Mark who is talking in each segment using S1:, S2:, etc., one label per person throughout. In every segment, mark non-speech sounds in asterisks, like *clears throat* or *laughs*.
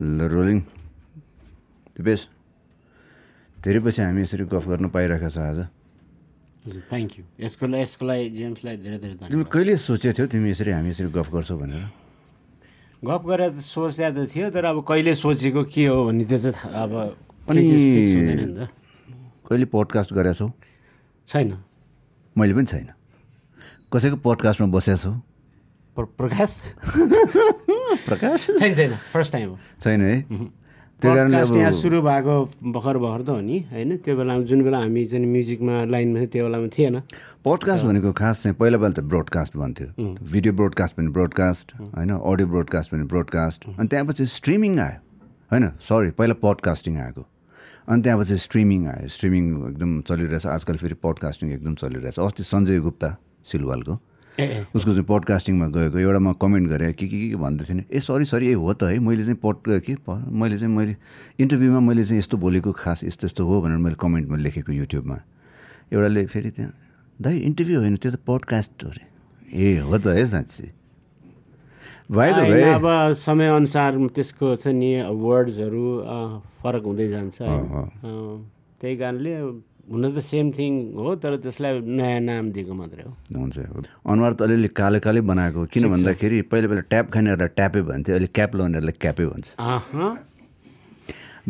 S1: ल रोलिङ दिपेश धेरै पछि हामी यसरी गफ गर्न पाइरहेको छ आज
S2: थ्याङ्क यू यसको लागि यसको लागि जेम्सलाई धेरै धेरै
S1: तिमी कहिले सोचेको थियौ तिमी यसरी हामी यसरी गफ गर्छौ भनेर
S2: गफ गरेर त सोचेको त थियो तर अब कहिले सोचेको के हो भन्ने त्यो चाहिँ अब
S1: अनि-
S2: केही चिज fix हुँदैन नि त
S1: कहिले पोडकास्ट गरेका छौ
S2: छैन
S1: मैले पनि छैन कसैको पोडकास्टमा बसेका छौ
S2: प्र- प्रकाश
S1: प्रकाश?
S2: छैन छैन फर्स्ट टाइम हो।
S1: छैन है? त्यो कारणले
S2: यहाँ सुरु भएको भर्खर भर्खर त हो नि होइन? त्यो बेलामा जुन बेला हामी चाहिँ म्युजिकमा लाइनमा थियो त्यो बेलामा थिएन।
S1: पोडकास्ट भनेको खास चाहिँ पहिला पहिला त ब्रोडकास्ट भन्थ्यो। भिडियो ब्रोडकास्ट पनि ब्रोडकास्ट होइन? अडियो ब्रोडकास्ट पनि ब्रोडकास्ट अनि त्यहाँपछि स्ट्रिमिङ आयो होइन? सरी पहिला पडकास्टिङ आएको। अनि त्यहाँपछि स्ट्रिमिङ आयो। स्ट्रिमिङ एकदम चलिरहेछ। आजकल फेरि पडकास्टिङ एकदम चलिरहेछ। अस्ति सञ्जय गुप्ता सिलवालको। उसको चाहिँ पडकास्टिङमा गएको एउटा म कमेन्ट गरेँ के के के भन्दै थिएँ ए सरी सरी ए हो त है मैले चाहिँ पड के मैले चाहिँ मैले इन्टरभ्यूमा मैले चाहिँ यस्तो बोलेको खास यस्तो यस्तो हो भनेर मैले कमेन्टमा लेखेको युट्युबमा एउटाले फेरि त्यहाँ दाइ इन्टरभ्यू होइन त्यो त पडकास्ट हो अरे ए हो त है साँच्ची। भाइ त भाइ
S2: अब समयअनुसार त्यसको चाहिँ नि वर्ड्सहरू फरक हुँदै जान्छ त्यही कारणले हुन त सेम थिङ हो तर त्यसलाई नयाँ नाम दिएको मात्रै हो।
S1: हुन्छ। अनुहार त अलिअलि कालो कालै बनाएको किन भन्दाखेरि पहिला पहिला ट्याप खानेहरूलाई ट्यापे भन्थ्यो। अहिले क्याप लगाउनेहरूलाई क्यापै भन्छ।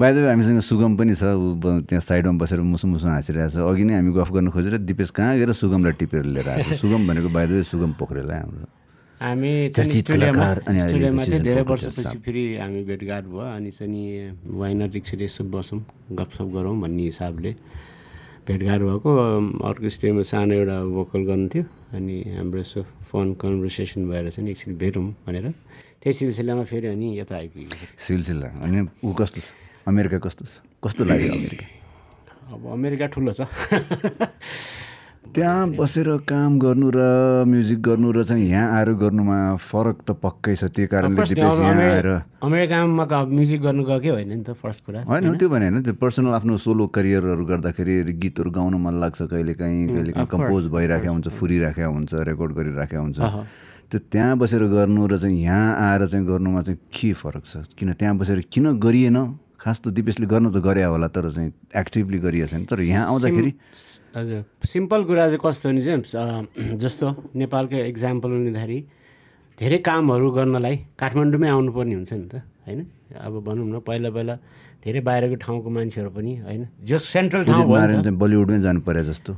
S1: बाहिर हामीसँग सुगम पनि छ। ऊ त्यहाँ साइडमा बसेर मुसु मुसु हाँसिरहेको छ अघि नै हामी गफ गर्न खोजेर दिपेश कहाँ गएर सुगमलाई टिपेर लिएर आएको सुगम भनेको बाहिर सुगम पोखरेल है हाम्रो।
S2: हामी स्टुडियोमा चाहिँ धेरै वर्षपछि। फेरि हामी भेटघाट भयो। अनि चाहिँ नि वाइन रिक्सरी यसो बसौँ गफसप गरौँ भन्ने हिसाबले। भेटघाट भएको अर्को स्टुडियोमा सानो एउटा भोकल गर्नु थियो अनि हाम्रो यसो फोन कन्भर्सेसन भएर चाहिँ एकछिन भेटौँ भनेर। त्यही सिलसिलामा फेरि अनि यता आइपुग्यो
S1: सिलसिला अनि ऊ कस्तो छ? अमेरिका कस्तो छ? कस्तो लाग्यो अमेरिका?
S2: अब अमेरिका ठुलो छ। *laughs*
S1: त्यहाँ बसेर काम गर्नु र म्युजिक गर्नु र चाहिँ यहाँ आएर गर्नुमा फरक त पक्कै छ त्यही कारणले यहाँ आएर
S2: अमेरिकामा म्युजिक गर्नु गएकै होइन नि त फर्स्ट कुरा।
S1: होइन त्यो भने होइन त्यो पर्सनल आफ्नो सोलो करियरहरू गर्दाखेरि गीतहरू गाउन मन लाग्छ कहिले काहीँ कहिले काहीँ कम्पोज भइराखेको हुन्छ फुरिराखेको हुन्छ रेकर्ड गरिराखेको हुन्छ। त्यो त्यहाँ बसेर गर्नु र चाहिँ यहाँ आएर चाहिँ गर्नुमा चाहिँ के फरक छ? किन त्यहाँ बसेर किन गरिएन? खास त दिपेशले गर्नु त गरे होला तर चाहिँ एक्टिभली गरिएको छैन तर यहाँ आउँदाखेरि
S2: हजुर। सिम्पल कुरा चाहिँ कस्तो भने चाहिँ जस्तो नेपालकै इक्जाम्पल लिँदाखेरि धेरै कामहरू गर्नलाई काठमाडौँमै आउनुपर्ने हुन्छ नि त होइन? अब भनौँ न पहिला पहिला धेरै बाहिरको ठाउँको मान्छेहरू पनि होइन? जो सेन्ट्रल ठाउँ नि
S1: बलिउडमै जानु परे जस्तो।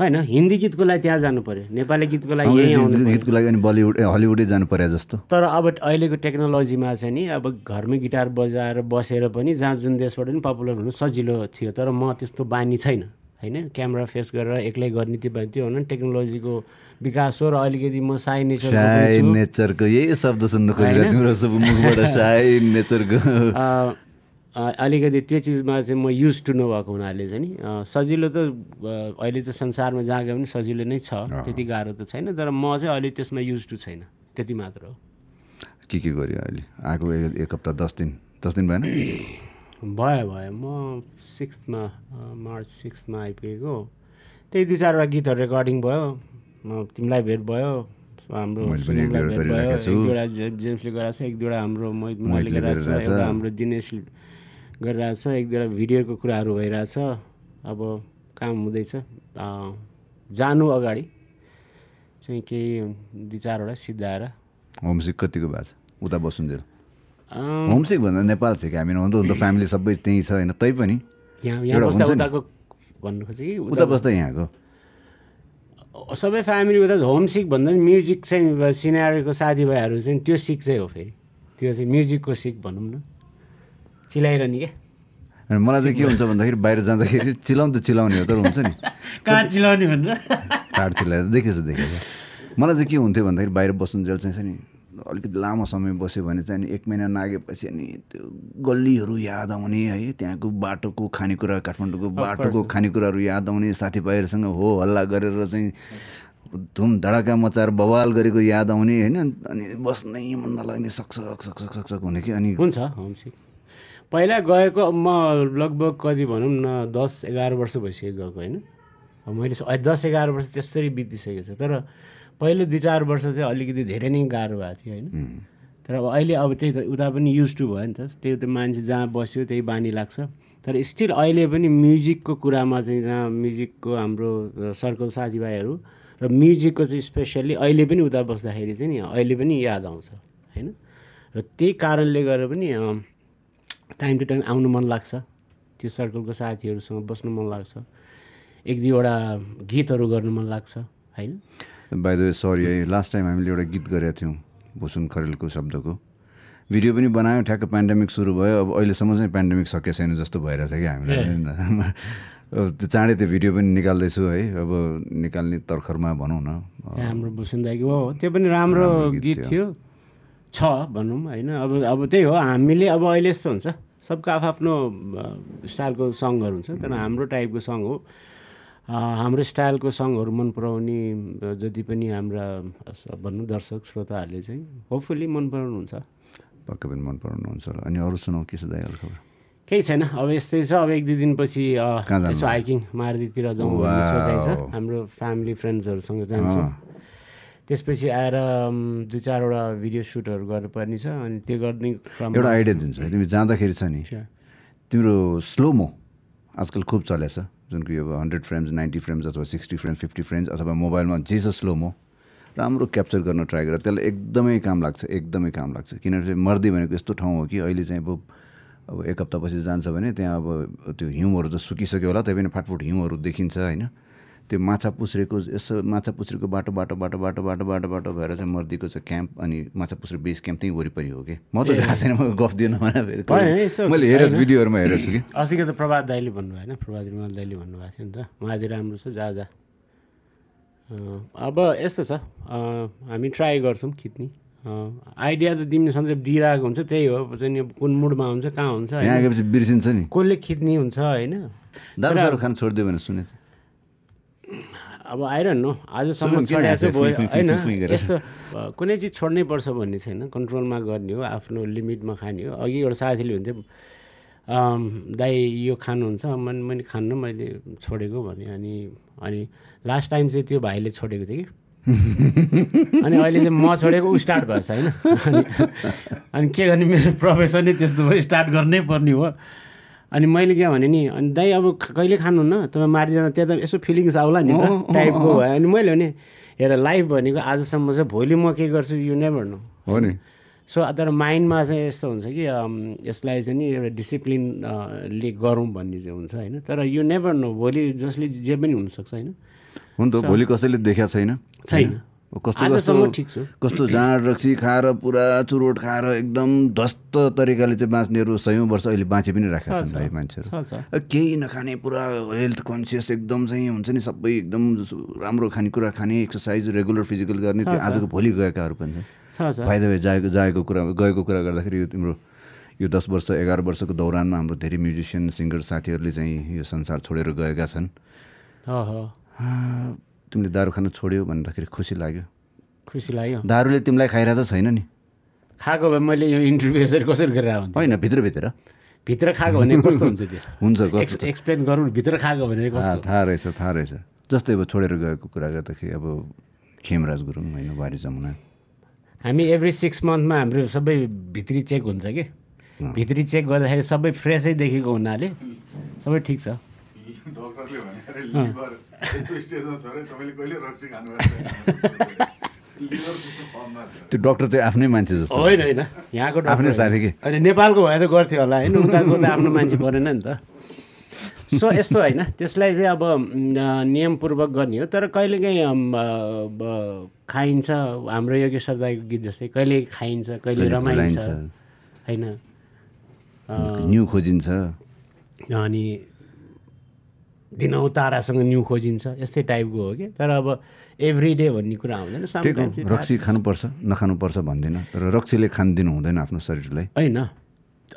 S2: होइन हिन्दी गीतको लागि त्यहाँ जानु पऱ्यो नेपाली गीतको लागि यहीँ
S1: गीतको लागि अनि बलिउड हलिउडै जानु परे जस्तो।
S2: तर अब अहिलेको टेक्नोलोजीमा चाहिँ नि अब घरमै गिटार बजाएर बसेर पनि जहाँ जुन देशबाट पनि पपुलर हुनु सजिलो थियो तर म त्यस्तो बानी छैन होइन? क्यामेरा फेस गरेर एक्लै गर्ने त्यो बानी त्यो भन्नु टेक्नोलोजीको विकास हो र अलिकति म साई नेचर
S1: साई नेचरको यही शब्द सुन्नु खोजिरहेको *laughs*
S2: अलिकति त्यो चिजमा चाहिँ म युज टु नभएको हुनाले चाहिँ नि सजिलो त अहिले त संसारमा जहाँ गए पनि सजिलो नै छ त्यति गाह्रो त छैन तर म चाहिँ अहिले त्यसमा युज टु छैन त्यति मात्र हो।
S1: के के गर्यो अहिले? आएको एक हप्ता दस दिन दस दिन भएन? *clears throat*
S2: भयो भयो। म सिक्समा मार्च सिक्समा आइपुगेको। त्यही दुई चारवटा गीतहरू रेकर्डिङ भयो म तिमीलाई भेट भयो हाम्रो
S1: मैले एक दुईवटा
S2: जेम्सले गराएको छ एक दुईवटा हाम्रो
S1: मोहितले
S2: गराएको छ। एउटा हाम्रो दिनेश गरिरहेको छ एक दुईवटा भिडियोको कुराहरू भइरहेछ। अब काम हुँदैछ। जानु अगाडि चाहिँ केही दुई चारवटा सिद्धाएर
S1: होमसिक कतिको भएको छ? उता बसुन्जेल। होमसिक भन्दा नेपाल छ कि हामी हुन त हुन त फ्यामिली सबै त्यहीँ छ होइन तै पनि।
S2: उताको भन्नु खोजेँ कि?
S1: उता बस्दा यहाँको।
S2: सबै फ्यामिली उता होम सिक भन्दा पनि म्युजिक चाहिँ सिनारीको साथीभाइहरू चाहिँ त्यो सिक चाहिँ हो फेरि। त्यो चाहिँ म्युजिकको सिक भनौँ न। चिलाइरहने क्या
S1: अनि मलाई चाहिँ के हुन्छ भन्दाखेरि बाहिर जाँदाखेरि चिलाउनु त चिलाउने हो तर हुन्छ नि। *laughs*
S2: कहाँ चिलाउने भनेर?
S1: काठ चिलाएर देखेछ देखेछ मलाई चाहिँ के हुन्थ्यो भन्दाखेरि बाहिर बस्नुन्जेल चाहिँ छ नि अलिकति लामो समय बस्यो भने चाहिँ अनि एक महिना नागेपछि अनि त्यो गल्लीहरू याद आउने है त्यहाँको बाटोको खानेकुरा काठमाडौँको बाटोको खानेकुराहरू याद आउने साथीभाइहरूसँग हो हल्ला गरेर चाहिँ धुम धडाका मचाएर बवाल गरेको याद आउने होइन अनि बस्नै मन नलाग्ने सक्सक सक्सक सक्सक हुने कि अनि
S2: हुन्छ। पहिला गएको म लगभग कति भनौँ न दस एघार वर्ष भइसक्यो गएको होइन? मैले दस एघार वर्ष त्यसरी बितिसकेको छ। तर पहिलो दुई चार वर्ष चाहिँ अलिकति धेरै नै गाह्रो भएको थियो होइन? तर अब अहिले अब त्यही त उता पनि युज टु भयो नि त। त्यही त मान्छे जहाँ बस्यो त्यही बानी लाग्छ। तर स्टिल अहिले पनि म्युजिकको कुरामा चाहिँ जहाँ म्युजिकको हाम्रो सर्कल साथीभाइहरू र म्युजिकको चाहिँ स्पेसल्ली अहिले पनि उता बस्दाखेरि चाहिँ नि अहिले पनि याद आउँछ होइन? र त्यही कारणले गर्दा पनि टाइम टु टाइम आउनु मन लाग्छ। त्यो सर्कलको साथीहरूसँग बस्नु मन लाग्छ। एक दुईवटा गीतहरू गर्नु मन लाग्छ होइन?
S1: बाई द वे सरी है लास्ट टाइम हामीले एउटा गीत गरेका थियौँ भुसुन खरेलको शब्दको। भिडियो पनि बनायो ठ्याक्क पेन्डेमिक सुरु भयो। अब अहिलेसम्म चाहिँ पेन्डेमिक सके छैन जस्तो भइरहेछ कि हामीलाई अब त्यो चाँडै त्यो भिडियो पनि निकाल्दैछु है। अब निकाल्ने तर्खरमा भनौँ न।
S2: हाम्रो भूषण दाईको हो त्यो पनि राम्रो
S1: गीत
S2: थियो। छ भनौँ होइन? अब अब त्यही हो हामीले अब अहिले यस्तो हुन्छ। सबको आफ्नो स्टाइलको सङहरू हुन्छ तर हाम्रो टाइपको सङ हो। हाम्रो स्टाइलको सङहरू मन पराउने जति पनि हाम्रा भनौँ दर्शक श्रोताहरूले चाहिँ होपफुल्ली मन पराउनुहुन्छ।
S1: पक्कै पनि मन पराउनुहुन्छ होला। अनि अरू सुनाउ के छ दाइ अरू खबर?
S2: केही छैन। अब यस्तै छ। अब एक दुई दिनपछि यसो? हाइकिङ मारुतितिर जाउँ भन्ने। सोचाइ छ। हाम्रो फ्यामिली फ्रेन्ड्सहरूसँग जान्छु। त्यसपछि आएर दुई चारवटा भिडियो सुटहरू गर्नुपर्ने छ अनि त्यो गर्ने
S1: एउटा आइडिया दिन्छु तिमी जाँदाखेरि छ नि. तिम्रो स्लोमो आजकल खुब चलेछ। जुन कि अब हन्ड्रेड फ्रेम्स नाइन्टी फ्रेम्स अथवा सिक्सटी फ्रेम्स फिफ्टी फ्रेम्स अथवा मोबाइलमा जे छ स्लोमो राम्रो क्याप्चर गर्न ट्राई गर। त्यसलाई एकदमै काम लाग्छ एकदमै काम लाग्छ। किनभने मर्दी भनेको यस्तो ठाउँ हो कि अहिले चाहिँ अब अब एक हप्तापछि जान्छ भने त्यहाँ अब त्यो हिउँहरू त सुकिसक्यो होला त्यही पनि फाटफुट हिउँहरू देखिन्छ होइन? त्यो माछा पुछ्रेको यसो माछा पुछ्रेको बाटो बाटो बाटो बाटो बाटो बाटो बाटो भएर चाहिँ मर्दीको चाहिँ क्याम्प अनि माछा पुछ्रे बेस क्याम्प त्यहीँ वरिपरि हो कि? म त गएको छैन म गफ दिएन मैले हेरेको। भिडियोहरूमा हेरेको कि?
S2: अस्तिको त प्रभात दाईले भन्नुभयो होइन प्रभात रिमाल दाईले भन्नुभएको थियो नि त। उहाँले राम्रो छ जा जा। अब यस्तो छ। हामी ट्राई गर्छौँ खिच्ने। आइडिया त दिने सधैँ दिइरहेको हुन्छ त्यही हो। चाहिँ नि कुन मुडमा हुन्छ कहाँ हुन्छ
S1: बिर्सिन्छ नि।
S2: कसले खिच्ने हुन्छ होइन।
S1: दारू सारू खान छोडिदियो भने सुने।
S2: अब आइरहनु नो आजसम्म होइन? यस्तो कुनै चिज छोड्नै पर्छ भन्ने छैन कन्ट्रोलमा गर्ने हो आफ्नो लिमिटमा खाने हो अघि एउटा साथीले भन्थ्यो अम, दाइ यो खानुहुन्छ मैले मैले खान्न मैले छोडेको भने अनि अनि लास्ट टाइम चाहिँ त्यो भाइले छोडेको थियो कि अनि अहिले चाहिँ म छोडेको ऊ स्टार्ट भएछ होइन अनि के गर्ने मेरो प्रोफेसनै त्यस्तो भयो स्टार्ट गर्नै पर्ने हो अनि मैले के भने नि अनि दाइ अब कहिले खानुहुन्न तपाईँ मारिजान त्यहाँ त यसो फिलिङ्स आउला नि त टाइपको भयो। अनि मैले भने हेर लाइफ भनेको आजसम्म चाहिँ भोलि म के गर्छु यु नेभर नो
S1: हो नि।
S2: सो तर माइन्डमा चाहिँ यस्तो हुन्छ कि यसलाई चाहिँ नि एउटा डिसिप्लिन ले गरौँ भन्ने चाहिँ हुन्छ होइन? तर यो नेभर नो भोलि जसले जे पनि हुनसक्छ होइन?
S1: हुन त भोलि कसैले देखाएको छैन।
S2: छैन।
S1: कस्तो कस्तो कस्तो जाँड रक्सी खाएर पुरा चुरोट खाएर एकदम ध्वस्त तरिकाले चाहिँ बाँच्नेहरू सयौँ वर्ष अहिले बाँचे पनि राखेका छन् भाइ मान्छेहरू। केही नखाने पुरा हेल्थ कन्सियस एकदम चाहिँ हुन्छ नि सबै एकदम राम्रो खानेकुरा खाने एक्सर्साइज रेगुलर फिजिकल गर्ने त्यो आजको भोलि गएकाहरू पनि छन्। फाइदा भयो जाएको जाएको कुरा गएको कुरा गर्दाखेरि यो तिम्रो यो दस वर्ष एघार वर्षको दौरानमा हाम्रो धेरै म्युजिसियन सिङ्गर साथीहरूले चाहिँ यो संसार छोडेर गएका छन्।
S2: हो हो
S1: तिमीले दारू खान छोड्यो भन्दाखेरि खुसी लाग्यो।
S2: खुसी लाग्यो।
S1: दारूले तिमीलाई खाइरहेको त छैन नि।
S2: खाएको भए मैले यो इन्टरभ्यू यसरी कसरी गरेर
S1: होइन भित्रभित्र
S2: भित्र खाएको भने कस्तो हुन्छ त्यो? *laughs*
S1: हुन्छ
S2: एक्सप्लेन गरौँ भित्र खाएको भने कस्तो?
S1: थाहा रहेछ थाहा रहेछ। जस्तै अब छोडेर गएको कुरा गर्दाखेरि अब खेमराज गुरुङ होइन वारी जमुना।
S2: हामी एभ्री सिक्स मन्थमा हाम्रो सबै भित्री चेक हुन्छ कि? भित्री चेक गर्दाखेरि सबै फ्रेसै देखेको हुनाले सबै ठिक छ।
S3: डक्टरले भने अरे लिभर यस्तो स्टेजमा छ अरे तपाईँले कहिले रक्सी
S1: त्यो डक्टर चाहिँ आफ्नै मान्छे जस्तो
S2: होइन होइन यहाँको डक्टर
S1: आफ्नै। साथी कि?
S2: होइन नेपालको भए त गर्थ्यो होला होइन उताको त आफ्नो मान्छे परेन नि त सो यस्तो होइन त्यसलाई चाहिँ अब नियमपूर्वक गर्ने हो तर कहिलेकाहीँ खाइन्छ हाम्रो योगेश सरदाईको गीत जस्तै कहिले खाइन्छ कहिले रमाइन्छ। होइन
S1: न्यु खोजिन्छ
S2: अनि दिनौँ तारासँग न्यु खोजिन्छ। यस्तै टाइपको हो कि? तर अब एभ्री डे भन्ने कुरा आउँदैन।
S1: ठिक हो
S2: Sometimes it
S1: रक्सी खानुपर्छ नखानुपर्छ भन्दिनँ। तर रक्सीले खान दिनु हुँदैन आफ्नो शरीरलाई।
S2: होइन।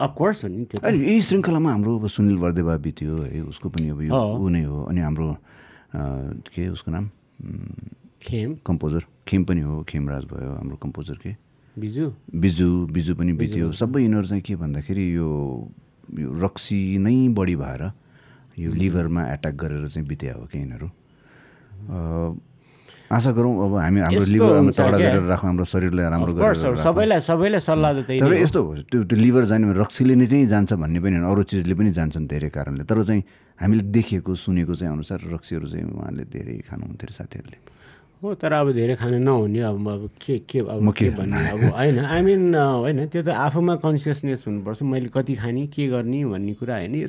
S2: अफकोर्स हो नि त्यो
S1: यही श्रृङ्खलामा हाम्रो अब सुनिल वर्देवा बित्यो है उसको पनि अब यो। ऊ नै हो। अनि हाम्रो के उसको नाम?
S2: खेम।
S1: कम्पोजर। खेम पनि हो खेमराज भयो हाम्रो कम्पोजर के?
S2: बिजु।
S1: बिजु बिजु पनि बित्यो। सबै यिनीहरू चाहिँ के भन्दाखेरि यो यो रक्सी नै बढी भएर यो लिभरमा एट्याक गरेर चाहिँ बित्या हो कि यिनीहरू आशा गरौँ अब हामी हाम्रो लिभर
S2: क्या?
S1: गरेर राखौँ हाम्रो शरीरलाई राम्रो गरेर।
S2: सबैलाई सबैलाई सल्लाह त
S1: तर। यस्तो हो, त्यो त्यो लिभर जाने भने रक्सीले नै चाहिँ जान्छ भन्ने पनि होइन अरू चिजले पनि जान्छन् धेरै कारणले तर चाहिँ हामीले देखेको सुनेको चाहिँ अनुसार रक्सीहरू चाहिँ उहाँले धेरै खानुहुन्थ्यो अरे साथीहरूले
S2: हो तर अब धेरै खानु नहुने अब अब के के अब के? भन्ने अब होइन आई मिन होइन त्यो त आफूमा कन्सियसनेस हुनुपर्छ मैले कति खाने के गर्ने भन्ने कुरा होइन यो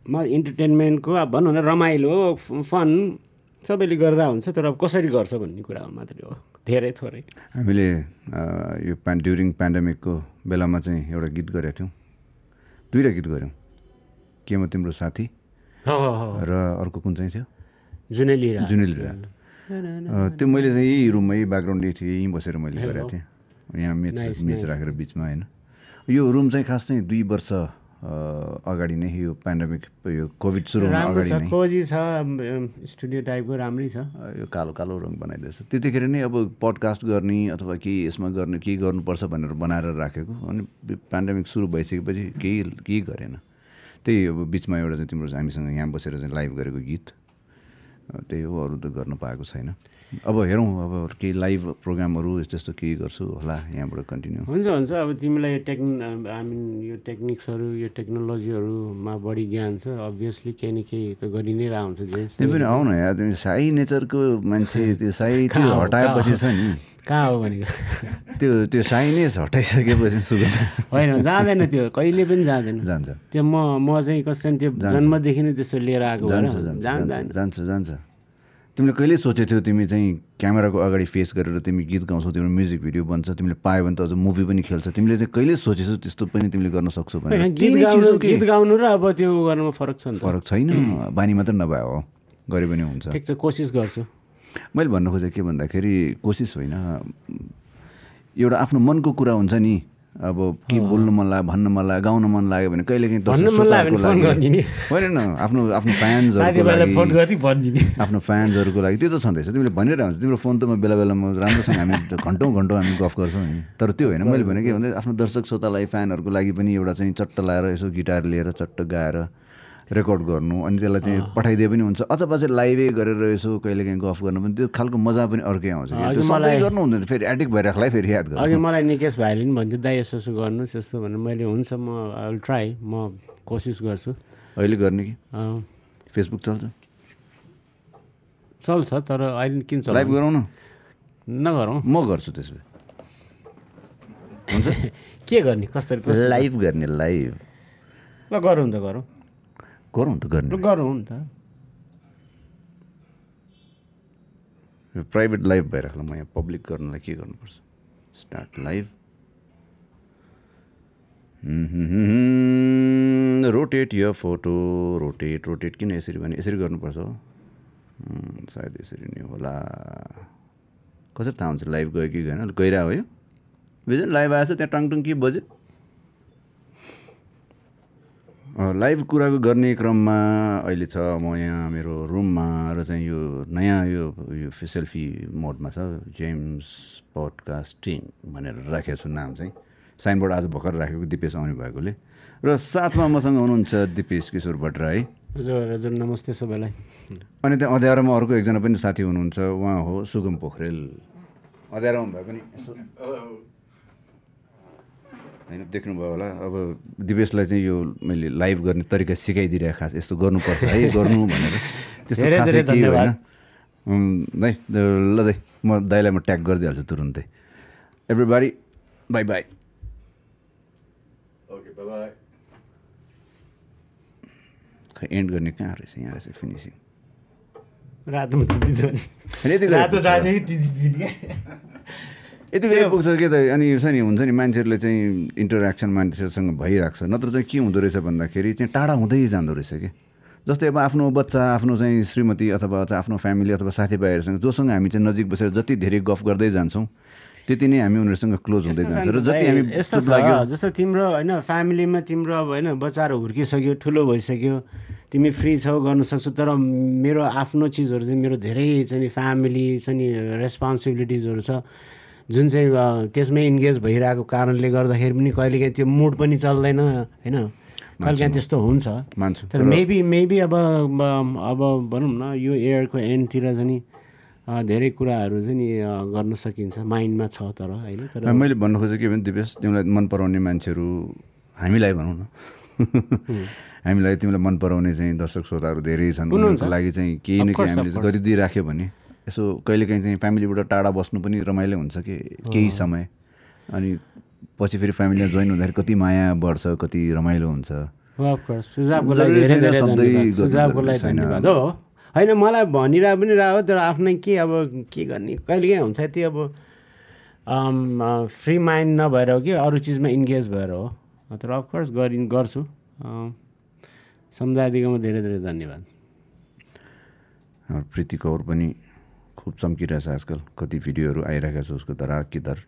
S2: संसारमा इन्टरटेनमेन्टको अब भनौँ न रमाइलो फन सबैले गरेर हुन्छ तर अब कसरी गर्छ भन्ने कुरा मात्रै हो। धेरै थोरै।
S1: हामीले यो प्यान ड्युरिङ पेन्डेमिकको बेलामा चाहिँ एउटा गीत गरेका थियौँ। दुईवटा गीत गऱ्यौँ। के म तिम्रो साथी?
S2: हो हो हो।
S1: र अर्को कुन चाहिँ थियो?
S2: जुनै लिएर
S1: जुनेली रात त्यो मैले चाहिँ यही रुममा यही ब्याकग्राउन्ड यही थियो यहीँ बसेर मैले गरेको थिएँ। यहाँ मेच मेच. राखेर बिचमा होइन। यो रुम चाहिँ खास चाहिँ दुई वर्ष अगाडि नै यो पेन्डेमिक यो कोभिड सुरु अगाडि
S2: छ स्टुडियो टाइपको राम्रै छ।
S1: यो कालो कालो रङ बनाइदिएछ। त्यतिखेर नै अब पडकास्ट गर्ने अथवा केही यसमा गर्ने केही गर्नुपर्छ भनेर बनाएर राखेको। अनि पेन्डेमिक सुरु भइसकेपछि केही केही गरेन। त्यही अब बिचमा एउटा चाहिँ तिम्रो हामीसँग यहाँ बसेर चाहिँ लाइभ गरेको गीत। त्यही हो अरू त गर्न पाएको छैन। अब हेरौँ अब केही लाइभ प्रोग्रामहरू यस्तो यस्तो केही गर्छु होला यहाँबाट कन्टिन्यू
S2: हुन्छ हुन्छ। अब तिमीलाई यो टेक्न आई मिन यो टेक्निक्सहरू यो टेक्नोलोजीहरूमा बढी ज्ञान छ। अभियसली केही न केही त गरि नै रहन्छ जेम्स।
S1: त्यही पनि आउन या तिमी साई नेचरको मान्छे त्यो साई *laughs* त्यो हटाएपछि छ नि
S2: कहाँ हो भनेको?
S1: त्यो त्यो साइनेस हटाइसकेपछि सुगन्ध।
S2: होइन जाँदैन त्यो। कहिले पनि जाँदैन।
S1: जान्छ।
S2: त्यो म म चाहिँ कसै त्यो जन्मदेखि नै त्यसो लिएर आएको
S1: जान्छ जान्छ। जान्छ जान्छ। तिमीले कहिले सोचेको थियौ तिमी चाहिँ क्यामेराको अगाडि फेस गरेर तिमी गीत गाउँछौ तिम्रो म्युजिक भिडियो बन्छ तिमीले पायो भने त अझ मुभी पनि खेल्छ। तिमीले चाहिँ कहिले सोचेछौ त्यस्तो पनि तिमीले गर्न सक्छौ केही
S2: गीत गाउनु र अब त्यो गर्नुमा फरक छ
S1: फरक छैन। *clears throat* बानी मात्र नभए हो। गरे पनि हुन्छ।
S2: ठिक छ कोसिस गर्छु।
S1: मैले भन्नु खोजेको के भन्दाखेरि कोसिस होइन। एउटा आफ्नो मनको कुरा हुन्छ नि। अब के बोल्नु मन लाग्यो भन्न मन लाग्यो गाउन मन लाग्यो भने कहिले काहीँ
S2: भन्न मन लाग्यो भने फोन गर्ने नि।
S1: होइन न आफ्नो आफ्नो
S2: भनिदिने।
S1: आफ्नो फ्यान्सहरूको लागि त्यो त छँदैछ। तिमीले भनिरहेको हुन्छ। तिम्रो फोन त म बेला बेलामा राम्रोसँग हामी घन्टौँ घन्टौँ हामी गफ गर्छौँ नि तर त्यो होइन। मैले भने के भन्दा आफ्नो दर्शक श्रोतालाई फ्यानहरूको लागि पनि एउटा चाहिँ चट्ट लाएर यसो गिटार लिएर चट्ट गाएर रेकर्ड गर्नु अनि त्यसलाई चाहिँ पठाइदिए पनि हुन्छ। अथवा चाहिँ लाइभै गरेर यसो कहिले काहीँ गफ गर्नु पनि त्यो खालको मजा पनि अर्कै आउँछ। त्यो
S2: अघि मलाई-
S1: गर्नु हुँदैन फेरि एडिक्ट भइराख्लाई फेरि याद
S2: अघि
S1: गर्नु
S2: मलाई निकेश भाइले पनि भन्थ्यो दाइ यसो यसो गर्नुहोस् यस्तो भनेर। मैले हुन्छ म आई ट्राई म कोसिस गर्छु।
S1: अहिले गर्ने कि? फेसबुक चल्छ?
S2: चल्छ तर अहिले किन
S1: लाइभ
S2: चल्छ
S1: गरौँ न।
S2: नगरौँ।
S1: म गर्छु त्यसो भए। हुन्छ? *laughs*
S2: के गर्ने कसरी
S1: लाइभ गर्ने लाइभ
S2: ल गरौँ त गरौँ।
S1: गरौँ त गर्ने।
S2: गरौँ नि त।
S1: प्राइभेट लाइभ भइराख्ला म यहाँ पब्लिक गर्नलाई के गर्नुपर्छ? स्टार्ट लाइभ रोटेट यो फोटो रोटेट रोटेट किन यसरी भने यसरी गर्नुपर्छ हो? सायद यसरी नै होला। कसरी थाहा हुन्छ? लाइभ गयो कि गएन? गइरहेको हो यो बुझ्यो लाइभ आएछ त्यहाँ टङटङ के बज्यो अँ, लाइभ कुराको गर्ने क्रममा अहिले छ म यहाँ मेरो रुममा र चाहिँ यो नयाँ यो यो सेल्फी मोडमा छ जेम्स पडकास्टिङ भनेर राखेको छु नाम चाहिँ। साइनबोर्ड आज भर्खर राखेको दिपेश आउने भएकोले र साथमा मसँग हुनुहुन्छ दिपेश किशोर भट्टराई।
S2: हजुर हजुर नमस्ते सबैलाई।
S1: अनि त्यहाँ अँध्यारोमा अर्को एकजना पनि साथी हुनुहुन्छ उहाँ हो सुगम पोखरेल। अँध्यारोमा भए पनि यसो होइन देख्नुभयो होला। अब दिवेशलाई चाहिँ यो मैले लाइभ गर्ने तरिका सिकाइदिरहेको खास यस्तो गर्नुपर्छ है गर्नु भनेर। त्यस्तो
S2: धेरै
S1: होइन? दाइ ल दाइ म दाइलाई म ट्याग गरिदिइहाल्छु तुरुन्तै। Everybody bye bye
S3: okay bye
S1: खै एन्ड गर्ने कहाँ रहेछ? यहाँ रहेछ फिनिसिङ
S2: रातोमा
S1: यति बेला पुग्छ के त अनि छ नि हुन्छ नि मान्छेहरूले चाहिँ इन्टरेक्सन मान्छेहरूसँग भइरहेको छ। नत्र चाहिँ के हुँदो रहेछ भन्दाखेरि चाहिँ टाढा हुँदै जाँदो रहेछ कि? जस्तै अब आफ्नो बच्चा आफ्नो चाहिँ श्रीमती अथवा आफ्नो फ्यामिली अथवा साथीभाइहरूसँग जोसँग हामी चाहिँ नजिक बसेर जति धेरै गफ गर्दै जान्छौँ त्यति नै हामी उनीहरूसँग क्लोज हुँदै जान्छ। र जति हामी
S2: यस्तो जस्तो तिम्रो होइन फ्यामिलीमा तिम्रो अब होइन बच्चाहरू हुर्किसक्यो ठुलो भइसक्यो तिमी फ्री छौ गर्नु सक्छौ तर मेरो आफ्नो चिजहरू चाहिँ मेरो धेरै चाहिँ नि फ्यामिली चाहिँ नि रेस्पोन्सिबिलिटिजहरू छ। जुन चाहिँ त्यसमै इन्गेज भइरहेको कारणले गर्दाखेरि पनि कहिलेकाहीँ त्यो मुड पनि चल्दैन होइन? कहिलेकाहीँ त्यस्तो हुन्छ।
S1: मान्छु।
S2: तर मेबी मेबी अब अब भनौँ न यो एयरको एन्डतिर चाहिँ धेरै कुराहरू चाहिँ नि गर्न सकिन्छ। माइन्डमा छ तर होइन? तर
S1: मैले भन्नु खोजेँ के भने दिपेश तिमीलाई मन पराउने मान्छेहरू हामीलाई भनौँ न। *laughs* हामीलाई तिमीलाई मन पराउने चाहिँ दर्शक श्रोताहरू धेरै छन्। उनीहरूको लागि चाहिँ केही न केही हामीले गरिदिइराख्यो भने। यसो कहिलेकाहीँ चाहिँ फ्यामिलीबाट टाढा बस्नु पनि रमाइलो हुन्छ कि केही समय। अनि पछि फेरि फ्यामिलीमा जोइन हुँदाखेरि कति माया बढ्छ कति रमाइलो हुन्छ।
S2: होइन मलाई भनिरह पनि रह तर आफ्नै के अब के गर्ने? कहिलेकाहीँ हुन्छ त्यो अब फ्री माइन्ड नभएर हो कि अरू चिजमा इन्गेज भएर हो। तर अफकोर्स गरि गर्छु। सम्झाइदिएकोमा धेरै धेरै धन्यवाद।
S1: हाम्रो प्रीति कौर पनि खुब चम्किरहेछ आजकल। कति भिडियोहरू आइरहेको छ उसको धरा कि धर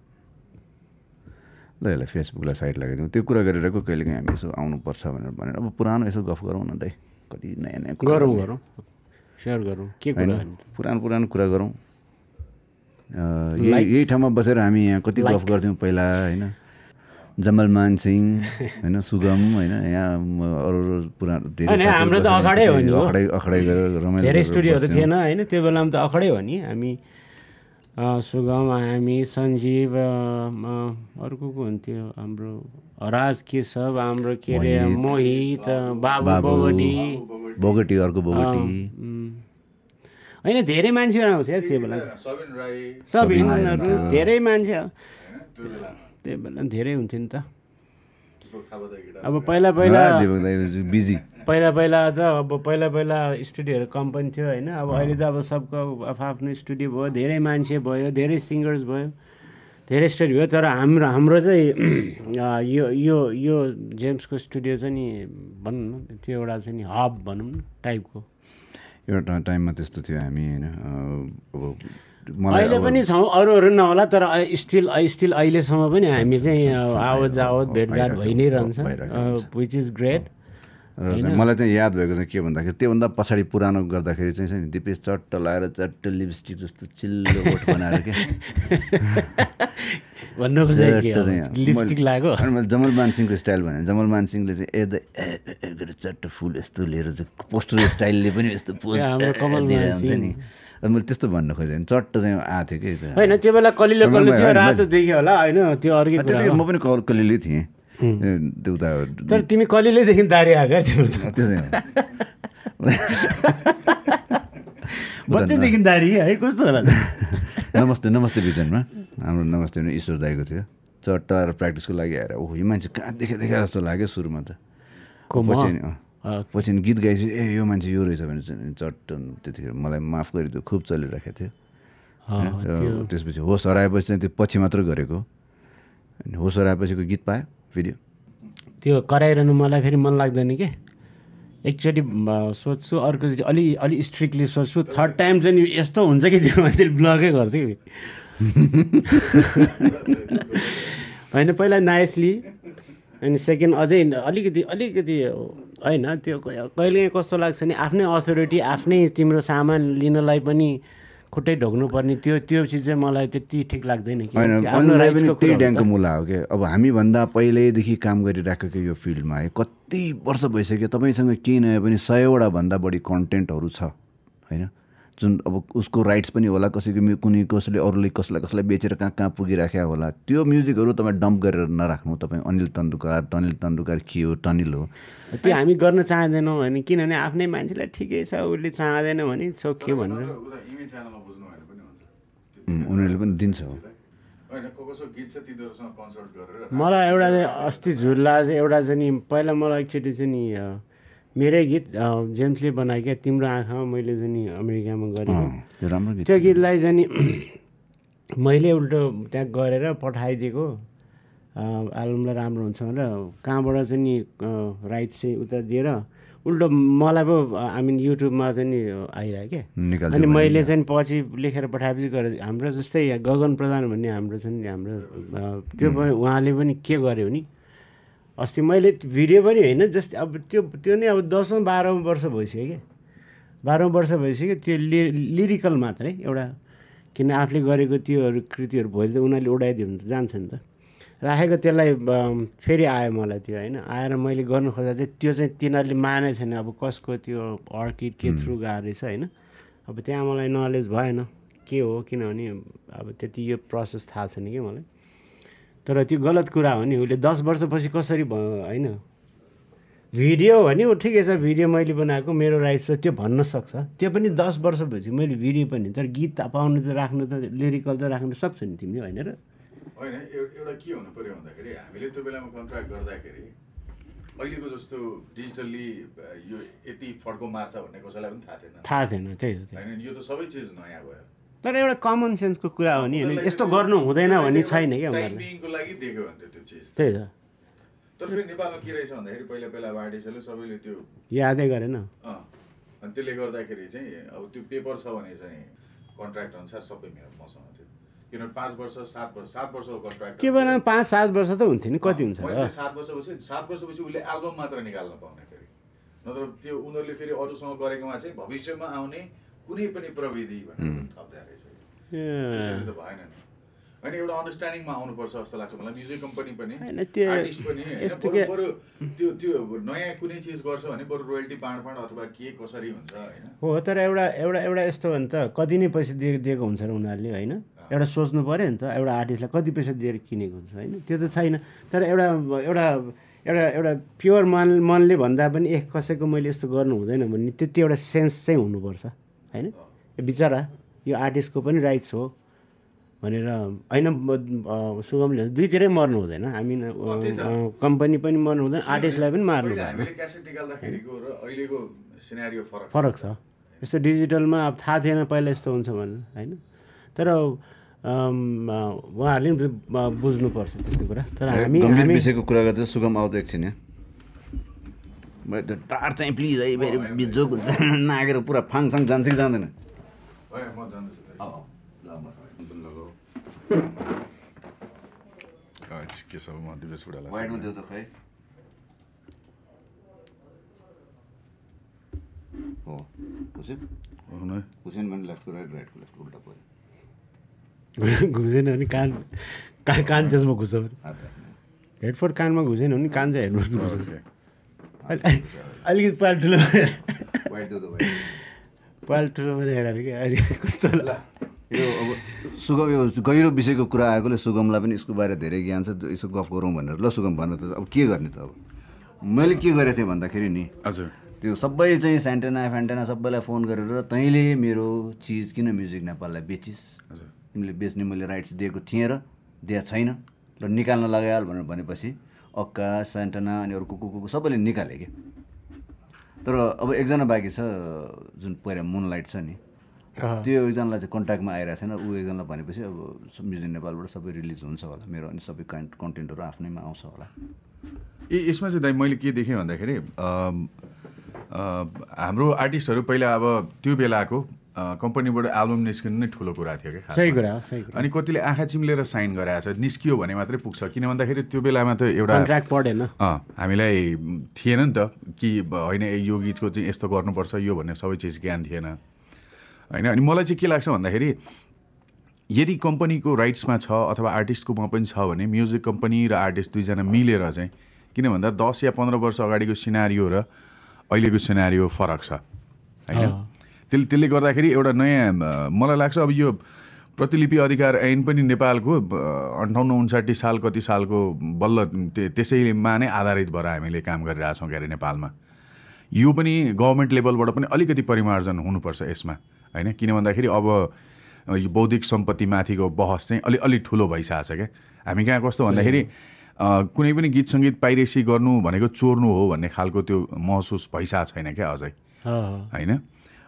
S1: ल यसलाई फेसबुकलाई साइड लगाइदिउँ। त्यो कुरा गरिरहेको कहिलेकाहीँ हामी यसो आउनुपर्छ भनेर भनेर। अब पुरानो यसो गफ गरौँ न दाइ। कति नयाँ नयाँ कुरा
S2: गरौँ। गरौँ। सेयर गरौँ। के कुरा
S1: होइन
S2: गर्ने?
S1: पुरानो पुरानो कुरा गरौँ। यही यही ठाउँमा बसेर हामी यहाँ कति गफ गर्थ्यौँ पहिला होइन? जमल मान सिंह होइन सुगम होइन यहाँ अरू अरू पुरानो धेरै
S2: हाम्रो त अखाडै हो नि।
S1: अखाडै अखाडै गरेर रमाइलो
S2: धेरै स्टुडियोहरू। थिएन होइन त्यो बेलामा त अखडै हो नि। हामी अ, सुगम हामी सञ्जीव अर्को को हुन्थ्यो? हाम्रो राज केशव हाम्रो के अरे मोहित। बाबु बगटी।
S1: बोगटी अर्को बोगटी।
S2: होइन धेरै मान्छेहरू आउँथ्यो त्यो बेला
S3: सबिन राई।
S2: सबै
S1: सबिन
S2: उनीहरू धेरै मान्छे।
S3: त्यो
S2: बेला धेरै हुन्थ्यो नि त। अब पहिला पहिला
S1: बिजी।
S2: पहिला पहिला त अब पहिला पहिला स्टुडियोहरू कम पनि थियो होइन। अब अहिले त अब सबको आफ्नो स्टुडियो भयो धेरै मान्छे भयो धेरै सिङ्गर्स भयो धेरै स्टुडियो भयो। तर हाम्रो हाम्रो चाहिँ *clears throat* यो यो यो जेम्सको स्टुडियो चाहिँ नि भनौँ न त्यो एउटा चाहिँ नि हब भनौँ न टाइपको।
S1: एउटा टाइममा त्यस्तो थियो हामी होइन। अब
S2: अहिले पनि छौँ अरूहरू नहोला तर स्टिल स्टिल अहिलेसम्म पनि हामी चाहिँ आवत जावत भेटघाट भइ नै रहन्छ विच इज ग्रेट
S1: मलाई चाहिँ याद भएको चाहिँ के भन्दाखेरि त्योभन्दा पछाडि पुरानो गर्दाखेरि चाहिँ नि दिपेश चट्ट लगाएर चट्ट लिपस्टिक जस्तो चिल्लो ओठ बनाएर के? *laughs*
S2: भन्नु लिपस्टिक
S1: मैले जमल मानसिंहको स्टाइल भने। जमल मानसिंहले चाहिँ ए द गरेर चट्ट फुल यस्तो लिएर चाहिँ पोस्टर स्टाइलले पनि यस्तो पोज दिएर। नि। मैले त्यस्तो भन्नु खोजेँ चट्ट चाहिँ आएको थियो कि।
S2: होइन त्यो बेला कलिलो कलिलो थियो रातो देखियो होला होइन त्यो अर्कै।
S1: म पनि कल कलिलै थिएँ। त्यो उता
S2: तर तिमी कलिलोदेखि दारी आएको
S1: त्यो चाहिँ
S2: बच्चैदेखि दारी है कस्तो होला?
S1: नमस्ते नमस्ते बिजनमा। हाम्रो नमस्ते ईश्वर दाईको थियो। चट्ट आएर प्र्याक्टिसको लागि आएर ओहो यो मान्छे कहाँ देखे देखे जस्तो लाग्यो सुरुमा त? पछि अनि पछि गीत गाएपछि ए यो मान्छे यो रहेछ भने चट्ट त्यतिखेर मलाई माफ गरिदियो। खुब चलिरहेको थियो। होइन? त्यसपछि होस हराएपछि चाहिँ त्यो पछि मात्र गरेको। अनि होस हराएपछिको गीत पायो भिडियो।
S2: त्यो कराइरहनु मलाई फेरि मन लाग्दैन के? एकचोटि सोध्छु अर्कोचोटि अलि अलि स्ट्रिक्टली सोध्छु। थर्ड टाइम चाहिँ नि यस्तो हुन्छ कि त्यो मान्छेले ब्लगै गर्छ कि? *laughs* होइन पहिला नाइसली अनि सेकेन्ड अझै अलिकति अलिकति होइन त्यो कहिले कस्तो लाग्छ नि आफ्नै अथोरिटी आफ्नै तिम्रो सामान लिनलाई पनि खुट्टै ढोग्नुपर्ने त्यो त्यो चिज चाहिँ मलाई त्यति ठिक लाग्दैन कि।
S1: अनलाई पनि
S2: को
S1: त्यही
S2: कुरा हो
S1: ड्याङको
S2: नि त।
S1: मुला हो क्या अब हामीभन्दा पहिल्यैदेखि काम गरिराखेको यो फिल्डमा है? कति वर्ष भइसक्यो तपाईँसँग केही नयाँ पनि सयवटा भन्दा बढी कन्टेन्टहरू छ होइन? जुन अब उसको राइट्स पनि होला कसैको कुनै कसैले अरूले कसलाई कसलाई बेचेर कहाँ कहाँ पुगिराख्या होला त्यो म्युजिकहरू तपाईँ डम्प गरेर नराख्नु तपाईँ। अनिल तन्दुकार टनिल तन्दुकार के हो टनिल हो।
S2: त्यो हामी गर्न चाहँदैनौँ होइन किनभने आफ्नै मान्छेलाई ठिकै छ उसले चाहँदैन भने सक्यो भनेर।
S3: उता इमेज च्यानलमा बुझ्नु भने पनि हुन्छ।
S1: उम्, उनीहरूले पनि दिन्छ
S2: मलाई एउटा चाहिँ अस्ति झुल्ला चाहिँ एउटा चाहिँ पहिला मलाई एकचोटि चाहिँ नि मेरै गीत जेम्सले बनायो क्या तिम्रो आँखामा मैले चाहिँ नि अमेरिकामा गरेको।
S1: अँ, त्यो राम्रो गीत
S2: त्यो गीतलाई चाहिँ *clears throat* मैले उल्टो त्यहाँ गरेर पठाइदिएको। एल्बमलाई राम्रो हुन्छ भनेर कहाँबाट चाहिँ नि राइट चाहिँ उता दिएर उल्टो मलाई पो मिन युट्युबमा चाहिँ नि आइरह्यो क्या। अनि मैले चाहिँ पछि लेखेर पठाएपछि गरेँ हाम्रो जस्तै गगन प्रधान भन्ने हाम्रो नि हाम्रो त्यो पनि उहाँले पनि के गर्यो भने अस्ति मैले भिडियो पनि होइन जस्तै अब त्यो त्यो नै अब दसौँ बाह्रौँ वर्ष भइसक्यो क्या। बाह्रौँ वर्ष भइसक्यो त्यो लि लिरिकल मात्रै एउटा किन आफूले गरेको त्योहरू कृतिहरू भोलि त उनीहरूले उडाइदियो भने त जान्छ नि त। राखेको त्यसलाई फेरि आयो मलाई त्यो होइन। आएर मैले गर्नु खोज्दा चाहिँ त्यो चाहिँ तिनीहरूले मानेको छैन। अब कसको त्यो अर्किड के थ्रु गएको रहेछ होइन। अब त्यहाँ मलाई नलेज भएन। के हो किनभने अब त्यति यो प्रोसेस थाहा छैन कि मलाई। तर त्यो गलत कुरा हो नि उसले दस वर्षपछि कसरी भ होइन? भिडियो भने ऊ ठिकै छ भिडियो मैले बनाएको मेरो राइट्स हो त्यो भन्न सक्छ। त्यो पनि दस वर्षपछि मैले भिडियो पनि तर गीत पाउनु त राख्नु त लिरिकल त राख्नु सक्छ नि तिमीले होइन र?
S3: होइन एउ- एउटा के हुनु पऱ्यो भन्दाखेरि हामीले त्यो बेलामा कन्ट्र्याक्ट गर्दाखेरि अहिलेको जस्तो डिजिटल्ली यो यति फड्को मार्छ भन्ने कसैलाई पनि थाहा थिएन।
S2: थाहा थिएन त्यही
S3: होइन यो त सबै चिज नयाँ भयो।
S2: तर एउटा कमन सेन्सको कुरा हो नि होइन यस्तो गर्नु हुँदैन भन्ने छैन क्या त्यही त।
S3: तर फेरि नेपालमा के रहेछ भन्दाखेरि पहिला पहिला सबैले त्यो
S2: यादै गरेन।
S3: अनि त्यसले गर्दाखेरि चाहिँ अब त्यो पेपर छ भने चाहिँ कन्ट्र्याक्ट अनुसार सबै मेरो मसँग थियो। किनभने पाँच वर्ष सात वर्ष सात वर्षको कन्ट्र्याक्ट
S2: के बेला पाँच सात वर्ष त हुन्थ्यो नि कति हुन्छ
S3: सात वर्षपछि सात वर्षपछि उसले एल्बम मात्र निकाल्न पाउने फेरि। नत्र त्यो उनीहरूले फेरि अरूसँग गरेकोमा चाहिँ भविष्यमा आउने कुनै पनि प्रविधि भनेर थप्दा रहेछ त्यसरी त भएन नि। होइन एउटा अन्डरस्ट्यान्डिङमा आउनुपर्छ जस्तो लाग्छ मलाई। म्युजिक कम्पनी पनि आर्टिस्ट पनि होइन, बरु त्यो त्यो नयाँ कुनै चिज गर्छ भने बरु रोयल्टी बाँडफाँड अथवा के कसरी हुन्छ होइन?
S2: हो तर एउटा एउटा एउटा यस्तो हो नि त कति नै पैसा दिए दिएको हुन्छ र उनीहरूले होइन? एउटा सोच्नु पऱ्यो नि त एउटा आर्टिस्टलाई कति पैसा दिएर किनेको हुन्छ होइन? त्यो त छैन। तर एउटा एउटा एउटा एउटा प्योर मन मनले भन्दा पनि ए कसैको मैले यस्तो गर्नु हुँदैन भन्ने त्यति एउटा सेन्स चाहिँ हुनुपर्छ। होइन? बिचरा यो आर्टिस्टको पनि राइट्स हो भनेर होइन सुगमले दुईतिरै मर्नु हुँदैन। हामी कम्पनी पनि मर्नु हुँदैन आर्टिस्टलाई पनि मार्नु भएन
S3: हामीले क्यासेट निकाल्दाखेरिको र अहिलेको सिनेरियो फरक छ।
S2: फरक छ। यस्तो डिजिटलमा अब थाहा थिएन पहिला यस्तो हुन्छ भनेर होइन? तर उहाँहरूले पनि बुझ्नुपर्छ त्यस्तो कुरा। तर हामी
S1: विषयको कुरा गर्दा सुगम आउँदा एकछिन तार चाहिँ प्लिज है फेरि बिजोक हुन्छ। *laughs* नागेर पुरा फाङसाङ जान्छ कि जाँदैन।
S3: होइन म जान्दैछु के छ म दिवेश बुढालाई
S1: वाइडमा देऊ त खै। हो खुसी
S3: हुन
S1: खुसेन भने लेफ्टको राइट राइटको लेफ्ट उल्टा पऱ्यो। *laughs*
S2: घुसेन भने कान कान कान त्यसमा
S1: राख्ने।
S2: हेडफोन कानमा घुसेन भने कान चाहिँ हेडफोन अलिकति पाल ठुलो पाल ठुलो बनाएर अहिले कस्तो होला?
S1: यो अब सुगम यो गहिरो विषयको कुरा आएकोले सुगमलाई पनि यसको बारे धेरै ज्ञान छ यसो गफ गरौँ भनेर ल सुगम भन्नु त अब के गर्ने त अब? मैले के गरेको थिएँ भन्दाखेरि नि
S3: हजुर।
S1: त्यो सबै चाहिँ सेन्टेना फ्यान्टेना सबैलाई फोन गरेर तैँले मेरो चिज किन म्युजिक नेपाललाई बेचिस्?
S3: हजुर।
S1: तिमीले बेच्ने मैले राइट्स दिएको थिएँ र दिएको छैन र निकाल्न लगाइहाल भनेर भनेपछि अक्का सेन्टेना अनि अरू कुकु कुकु सबैले निकाले कि? तर अब एकजना बाँकी छ जुन पहिला मुनलाइट छ नि त्यो एकजनालाई चाहिँ कन्ट्याक्टमा आइरहेको छैन। ऊ एकजनालाई भनेपछि अब म्युजिक नेपालबाट सबै रिलिज हुन्छ होला मेरो अनि सबै कन् कन्टेन्टहरू आफ्नैमा आउँछ होला।
S3: ए यसमा चाहिँ दाइ मैले के देखेँ भन्दाखेरि हाम्रो आर्टिस्टहरू पहिला अब त्यो बेलाको कम्पनीबाट एल्बम निस्किनु नै ठुलो कुरा थियो क्या।
S2: सही कुरा सही कुरा।
S3: अनि कतिले आँखा चिम्लेर साइन गराएको छ निस्कियो भने मात्रै पुग्छ। किन भन्दाखेरि त्यो बेलामा त एउटा
S2: कन्ट्र्याक्ट पढेन।
S3: हामीलाई थिएन नि त कि होइन यो गीतको चाहिँ यस्तो गर्नुपर्छ यो भन्ने सबै चिज ज्ञान थिएन। होइन अनि मलाई चाहिँ के लाग्छ भन्दाखेरि यदि कम्पनीको राइट्समा छ अथवा आर्टिस्टकोमा पनि छ भने म्युजिक कम्पनी र आर्टिस्ट दुईजना मिलेर चाहिँ किन भन्दा दस या पन्ध्र वर्ष अगाडिको सिनारियो र अहिलेको सिनारियो फरक छ। होइन। त्यसले त्यसले गर्दाखेरि एउटा नयाँ मलाई लाग्छ अब यो प्रतिलिपि अधिकार ऐन पनि नेपालको अन्ठाउन्न उन्साठी साल कति सालको बल्ल त्यसैमा नै आधारित भएर हामीले काम गरिरहेछौँ के अरे नेपालमा। यो पनि गभर्मेन्ट लेभलबाट पनि अलिकति परिमार्जन हुनुपर्छ यसमा होइन? किन भन्दाखेरि अब यो बौद्धिक सम्पत्तिमाथिको बहस चाहिँ अलि अलि ठुलो भइसकेको छ क्या। हामी कहाँ कस्तो भन्दाखेरि कुनै पनि गीत सङ्गीत पाइरेसी गर्नु भनेको चोर्नु हो भन्ने खालको त्यो महसुस भइसकेको छैन क्या अझै। होइन?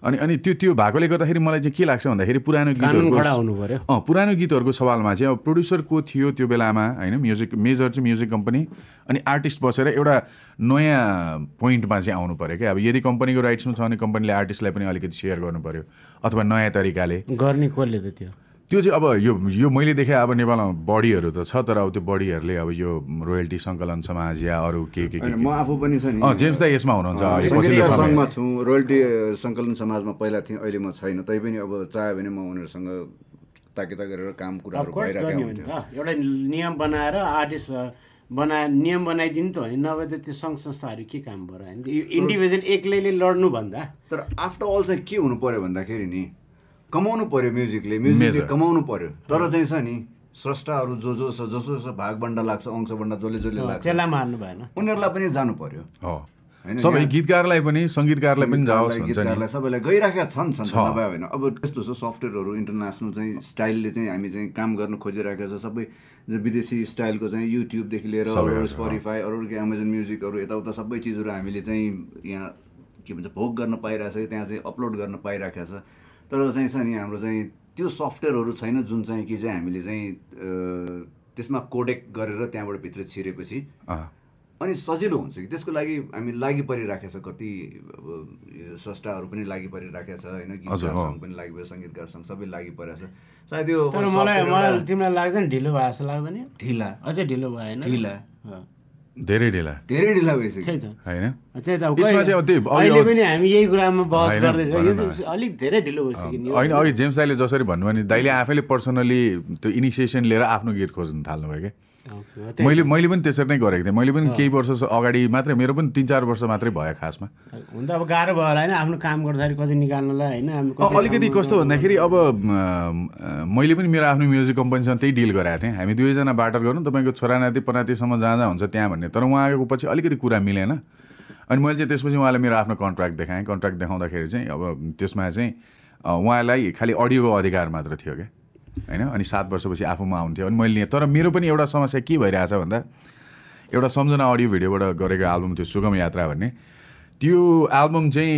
S3: अनि अनि त्यो त्यो भएकोले गर्दाखेरि मलाई चाहिँ के लाग्छ भन्दाखेरि पुरानो गीतहरूको अँ पुरानो गीतहरूको सवालमा चाहिँ अब प्रड्युसर को थियो त्यो बेलामा होइन म्युजिक मेजर चाहिँ म्युजिक कम्पनी अनि आर्टिस्ट बसेर एउटा नयाँ पोइन्टमा चाहिँ आउनु पऱ्यो क्या। अब यदि कम्पनीको राइट्समा छ भने कम्पनीले आर्टिस्टलाई पनि अलिकति सेयर गर्नु पऱ्यो अथवा नयाँ तरिकाले।
S2: गर्ने कसले त त्यो?
S3: त्यो चाहिँ अब यो यो मैले देखेँ अब नेपालमा बडीहरू त छ तर अब त्यो बडीहरूले अब यो रोयल्टी सङ्कलन समाज या अरू के के के
S1: होइन, म आफू पनि छ नि।
S3: अँ जेम्स दाई यसमा हुनुहुन्छ
S1: छु। रोयल्टी सङ्कलन समाजमा पहिला थिएँ अहिले म छैन। तैपनि अब चाह्यो भने म उनीहरूसँग ताकिता गरेर काम कुराहरू भइरहेको
S2: त एउटा नियम बनाएर आर्टिस्ट बना नियम बनाइदिनु त हो नि नभए त त्यो सङ्घ संस्थाहरू के काम भयो होइन? यो इन्डिभिजुअल एक्लैले लड्नु भन्दा।
S1: तर आफ्टर अल चाहिँ के हुनु पऱ्यो भन्दाखेरि नि कमाउनु पर्यो म्युजिकले। म्युजिकले. कमाउनु पर्यो। तर चाहिँ छ नि स्रष्टाहरू जो जो छ जसो जसो भागबन्डा लाग्छ अंशबन्डा जसले जसले लाग्छ
S2: त्यसलाई मार्नु भएन।
S1: उनीहरूलाई पनि जानु पर्यो।
S3: सबै गीतकारलाई पनि सङ्गीतकारलाई पनि जाओस् हुन्छ नि।
S1: गीतकारलाई सबैलाई गइराखेका छन् छन्। नभए होइन। अब त्यस्तो छ सफ्टवेयरहरू इन्टरनेसनल चाहिँ स्टाइलले चाहिँ हामी चाहिँ काम गर्न खोजिरहेको छ। सबै जो विदेशी स्टाइलको चाहिँ युट्युबदेखि लिएर स्पोटिफाई अरू अरू एमाजोन म्युजिकहरू यताउता सबै चिजहरू हामीले चाहिँ यहाँ के भन्छ भोग गर्न पाइरहेको छ त्यहाँ चाहिँ अपलोड गर्न पाइरहेको छ। तर चाहिँ छ नि हाम्रो चाहिँ त्यो सफ्टवेयरहरू छैन जुन चाहिँ कि चाहिँ हामीले चाहिँ त्यसमा कोडेक गरेर त्यहाँबाट भित्र छिरेपछि
S3: अँ,
S1: अनि सजिलो हुन्छ कि। त्यसको लागि हामी लागि परिराखेको छ कति अब यो स्रष्टाहरू पनि लागि परिराखेको छ होइन? गीतकार
S3: हजुर, हो।
S1: सङ्घ पनि लागि पऱ्यो सङ्गीतकार सङ्घ सबै लागि परेको छ। सायद यो
S2: मलाई मलाई तिमीलाई लाग्दैन ढिलो भयो जस्तो लाग्दैन?
S1: ढिला।
S2: अझै ढिलो भएन
S1: ढिला।
S2: अँ,
S3: धेरै ढिला
S1: धेरै ढिला भइसक्यो।
S3: होइन?
S2: अहिले पनि हामी यही कुरामा बहस गर्दैछौँ।
S3: भन
S2: अलिक धेरै ढिलो भइसक्यो नि।
S3: होइन अघि जेम्स दाईले जसरी भन्नुभयो नि दाइले आफैले पर्सनली त्यो इनिसिएसन लिएर आफ्नो गीत खोज्नु थाल्नुभयो क्या। मैले मैले पनि त्यसरी नै गरेको थिएँ। मैले पनि केही वर्ष अगाडि मात्रै मेरो पनि तिन चार वर्ष मात्रै भयो खासमा।
S2: हुन त अब गाह्रो भयो होला होइन आफ्नो काम गर्दाखेरि कति निकाल्नलाई होइन
S3: अलिकति कस्तो भन्दाखेरि अब मैले पनि मेरो आफ्नो म्युजिक कम्पनीसँग त्यही डिल गराएको थिएँ। हामी दुवैजना बाटर गरौँ तपाईँको छोरा नाति पनातिसम्म जहाँ जहाँ हुन्छ त्यहाँ भन्ने। तर उहाँको पछि अलिकति कुरा मिलेन। अनि मैले चाहिँ त्यसपछि उहाँलाई मेरो आफ्नो कन्ट्र्याक्ट देखाएँ। कन्ट्र्याक्ट देखाउँदाखेरि चाहिँ अब त्यसमा चाहिँ उहाँलाई खालि अडियोको अधिकार मात्र थियो क्या। होइन? अनि सात वर्षपछि आफूमा आउँथ्यो अनि मैले लिएँ। तर मेरो पनि एउटा समस्या के भइरहेछ भन्दा एउटा सम्झना अडियो भिडियोबाट गरेको एल्बम थियो सुगम यात्रा भन्ने। त्यो एल्बम चाहिँ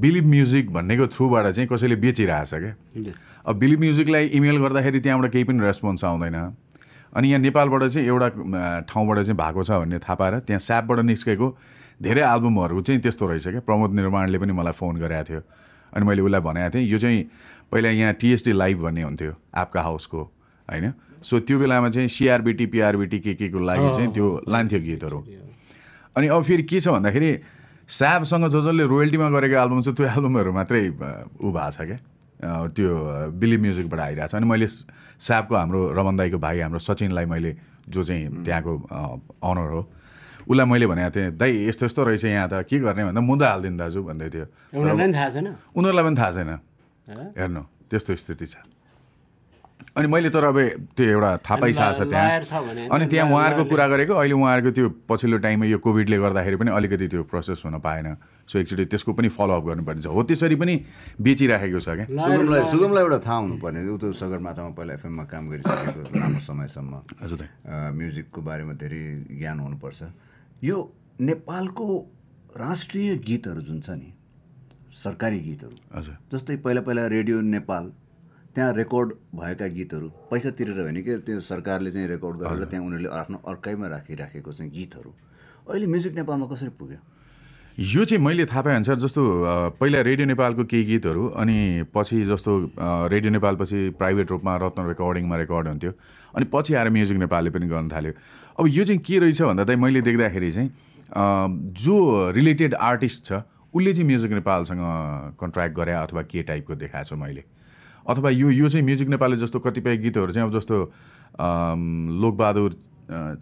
S3: बिलिभ म्युजिक भन्नेको थ्रुबाट चाहिँ कसैले बेचिरहेछ क्या। अब बिलिभ म्युजिकलाई इमेल गर्दाखेरि त्यहाँबाट केही पनि रेस्पोन्स आउँदैन। अनि यहाँ नेपालबाट चाहिँ एउटा ठाउँबाट चाहिँ भएको छ भन्ने थाहा पाएर त्यहाँ स्यापबाट निस्केको धेरै एल्बमहरू चाहिँ त्यस्तो रहेछ क्या। प्रमोद निर्माणले पनि मलाई फोन गरेको थियो। अनि मैले उसलाई भनेको थिएँ यो चाहिँ पहिला यहाँ टिएसटी लाइभ भन्ने हुन्थ्यो आपका हाउसको होइन? सो त्यो बेलामा चाहिँ सिआरबिटी पिआरबिटी के के को लागि चाहिँ त्यो लान्थ्यो गीतहरू। अनि अब फेरि के छ भन्दाखेरि स्याबसँग जो जसले रोयल्टीमा गरेको एल्बम छ त्यो एल्बमहरू मात्रै ऊ भएको छ क्या। त्यो बिलिभ म्युजिकबाट आइरहेको छ। अनि मैले स्याबको हाम्रो रमन दाईको भाइ हाम्रो सचिनलाई मैले जो चाहिँ त्यहाँको अनर हो उसलाई मैले भनेको थिएँ दाइ यस्तो यस्तो रहेछ यहाँ त के गर्ने भन्दा मुद्दा हालिदिनु दाजु भन्दै थियो।
S2: उनीहरूलाई पनि थाहा छैन।
S3: हेर्नु त्यस्तो स्थिति छ। अनि मैले तर अब त्यो एउटा थाहा पाइसकेको छ त्यहाँ। अनि त्यहाँ उहाँहरूको कुरा गरेको अहिले उहाँहरूको त्यो पछिल्लो टाइममा यो कोभिडले गर्दाखेरि पनि अलिकति त्यो प्रोसेस हुन पाएन। सो एकचोटि त्यसको पनि फलोअप गर्नुपर्ने छ हो त्यसरी पनि बेचिराखेको छ क्या।
S1: सुगमलाई सुगमलाई एउटा थाहा हुनुपर्ने ऊ त सगरमाथामा पहिला एफएममा काम गरिसकेको लामो समयसम्म।
S3: हजुर
S1: म्युजिकको बारेमा धेरै ज्ञान हुनुपर्छ। यो नेपालको राष्ट्रिय गीतहरू जुन छ नि सरकारी गीतहरू।
S3: हजुर।
S1: जस्तै पहिला पहिला रेडियो नेपाल त्यहाँ रेकर्ड भएका गीतहरू। पैसा तिरेर होइन कि त्यो सरकारले चाहिँ रेकर्ड गरेर त्यहाँ उनीहरूले आफ्नो अर्काइमा राखिराखेको चाहिँ गीतहरू। अहिले म्युजिक नेपालमा कसरी पुग्यो?
S3: यो चाहिँ मैले थाहा पाएँ अनुसार जस्तो पहिला रेडियो नेपालको केही गीतहरू अनि पछि जस्तो रेडियो नेपालपछि प्राइभेट रूपमा रत्न रेकर्डिङमा रेकर्ड हुन्थ्यो। अनि पछि आएर म्युजिक नेपालले पनि गर्न थाल्यो। अब यो चाहिँ के रहेछ भन्दा चाहिँ मैले देख्दाखेरि चाहिँ जो रिलेटेड आर्टिस्ट छ उसले चाहिँ म्युजिक नेपालसँग कन्ट्र्याक्ट गरे अथवा के टाइपको देखाएको छु मैले। अथवा यो यो चाहिँ म्युजिक नेपालले जस्तो कतिपय गीतहरू चाहिँ अब जस्तो लोकबहादुर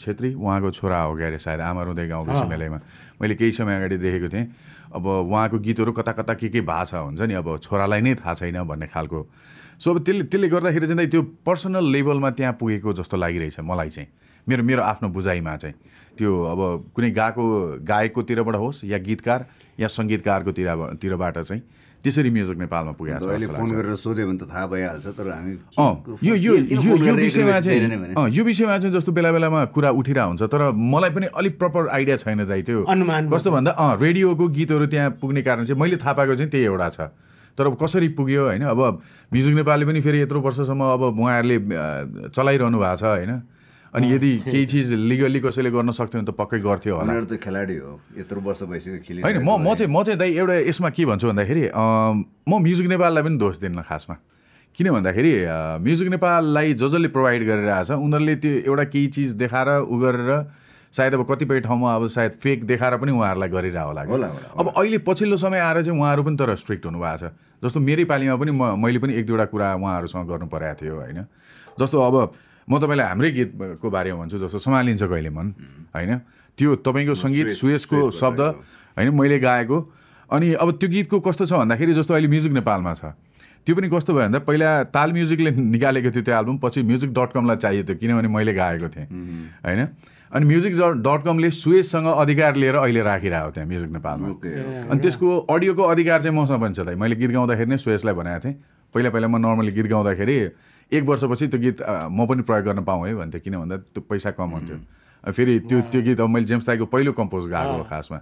S3: छेत्री उहाँको छोरा हो क्या अरे सायद आमा रुँदै गाउँ बेसी मेलैमा मैले केही समय अगाडि देखेको थिएँ। अब उहाँको गीतहरू कता कता के के भाषा हुन्छ नि अब छोरालाई नै थाहा छैन भन्ने खालको। सो अब त्यसले त्यसले गर्दाखेरि चाहिँ त्यो पर्सनल लेभलमा त्यहाँ पुगेको जस्तो लागिरहेछ मलाई चाहिँ। मेरो मेरो आफ्नो बुझाइमा चाहिँ। त्यो अब कुनै गाएको गायककोतिरबाट होस् या गीतकार या सङ्गीतकारको तिर तिरबाट चाहिँ त्यसरी म्युजिक नेपालमा पुगेको छ
S1: फोन। गरेर सोध्यो भने त थाहा भइहाल्छ तर हामी
S3: अँ यो यो यो विषयमा चाहिँ यो विषयमा चाहिँ जस्तो बेला बेलामा कुरा उठिरहेको हुन्छ तर मलाई पनि अलिक प्रपर आइडिया छैन दाइ त्यो।
S2: अनुमान
S3: कस्तो भन्दा अँ रेडियोको गीतहरू त्यहाँ पुग्ने कारण चाहिँ मैले थाहा पाएको चाहिँ त्यही एउटा छ। तर अब कसरी पुग्यो होइन? अब म्युजिक नेपालले पनि फेरि यत्रो वर्षसम्म अब उहाँहरूले चलाइरहनु भएको छ होइन? अनि यदि केही चिज लिगल्ली कसैले गर्न सक्थ्यो भने त पक्कै गर्थ्यो होला।
S1: त खेलाडी हो। यत्रो वर्ष भइसक्यो खेलि
S3: होइन म म चाहिँ म चाहिँ दाइ एउटा यसमा के भन्छु भन्दाखेरि म म्युजिक नेपाललाई पनि दोष दिन्न खासमा। किन भन्दाखेरि म्युजिक नेपाललाई ज जसले प्रोभाइड गरिरहेछ उनीहरूले त्यो एउटा केही चिज देखाएर उ गरेर सायद अब कतिपय ठाउँमा अब सायद फेक देखाएर पनि उहाँहरूलाई गरिरह होला।
S1: होला,
S3: अब अहिले पछिल्लो समय आएर चाहिँ उहाँहरू पनि तर स्ट्रिक्ट हुनुभएको छ। जस्तो मेरै पालिमा पनि म मैले पनि एक दुईवटा कुरा उहाँहरूसँग गर्नु परेको थियो होइन। जस्तो अब म तपाईँलाई हाम्रै गीतको बारेमा भन्छु जस्तो सम्हालिन्छ कहिले मन होइन? त्यो तपाईँको सङ्गीत
S1: सुयस-
S3: सुयसको शब्द होइन मैले गाएको। अनि अब त्यो गीतको कस्तो छ भन्दाखेरि जस्तो अहिले म्युजिक नेपालमा छ। त्यो पनि कस्तो भयो भन्दा पहिला ताल म्युजिकले निकालेको थियो त्यो एल्बम पछि म्युजिक डट कमलाई चाहियो थियो किनभने मैले गाएको थिएँ होइन? अनि म्युजिक डट कमले सुएजसँग अधिकार लिएर अहिले राखिरहेको त्यहाँ म्युजिक नेपालमा। अनि त्यसको अडियोको अधिकार चाहिँ मसँग पनि छ त मैले गीत गाउँदाखेरि नै सुयसलाई भनेको थिएँ। पहिला पहिला म नर्मली गीत गाउँदाखेरि एक वर्षपछि त्यो गीत म पनि प्रयोग गर्न पाऊँ है भन्थेँ किन भन्दा त्यो पैसा कम हुन्थ्यो फेरि त्यो त्यो गीत अब मैले जेम्स दाईको पहिलो कम्पोज गाएको हो खासमा।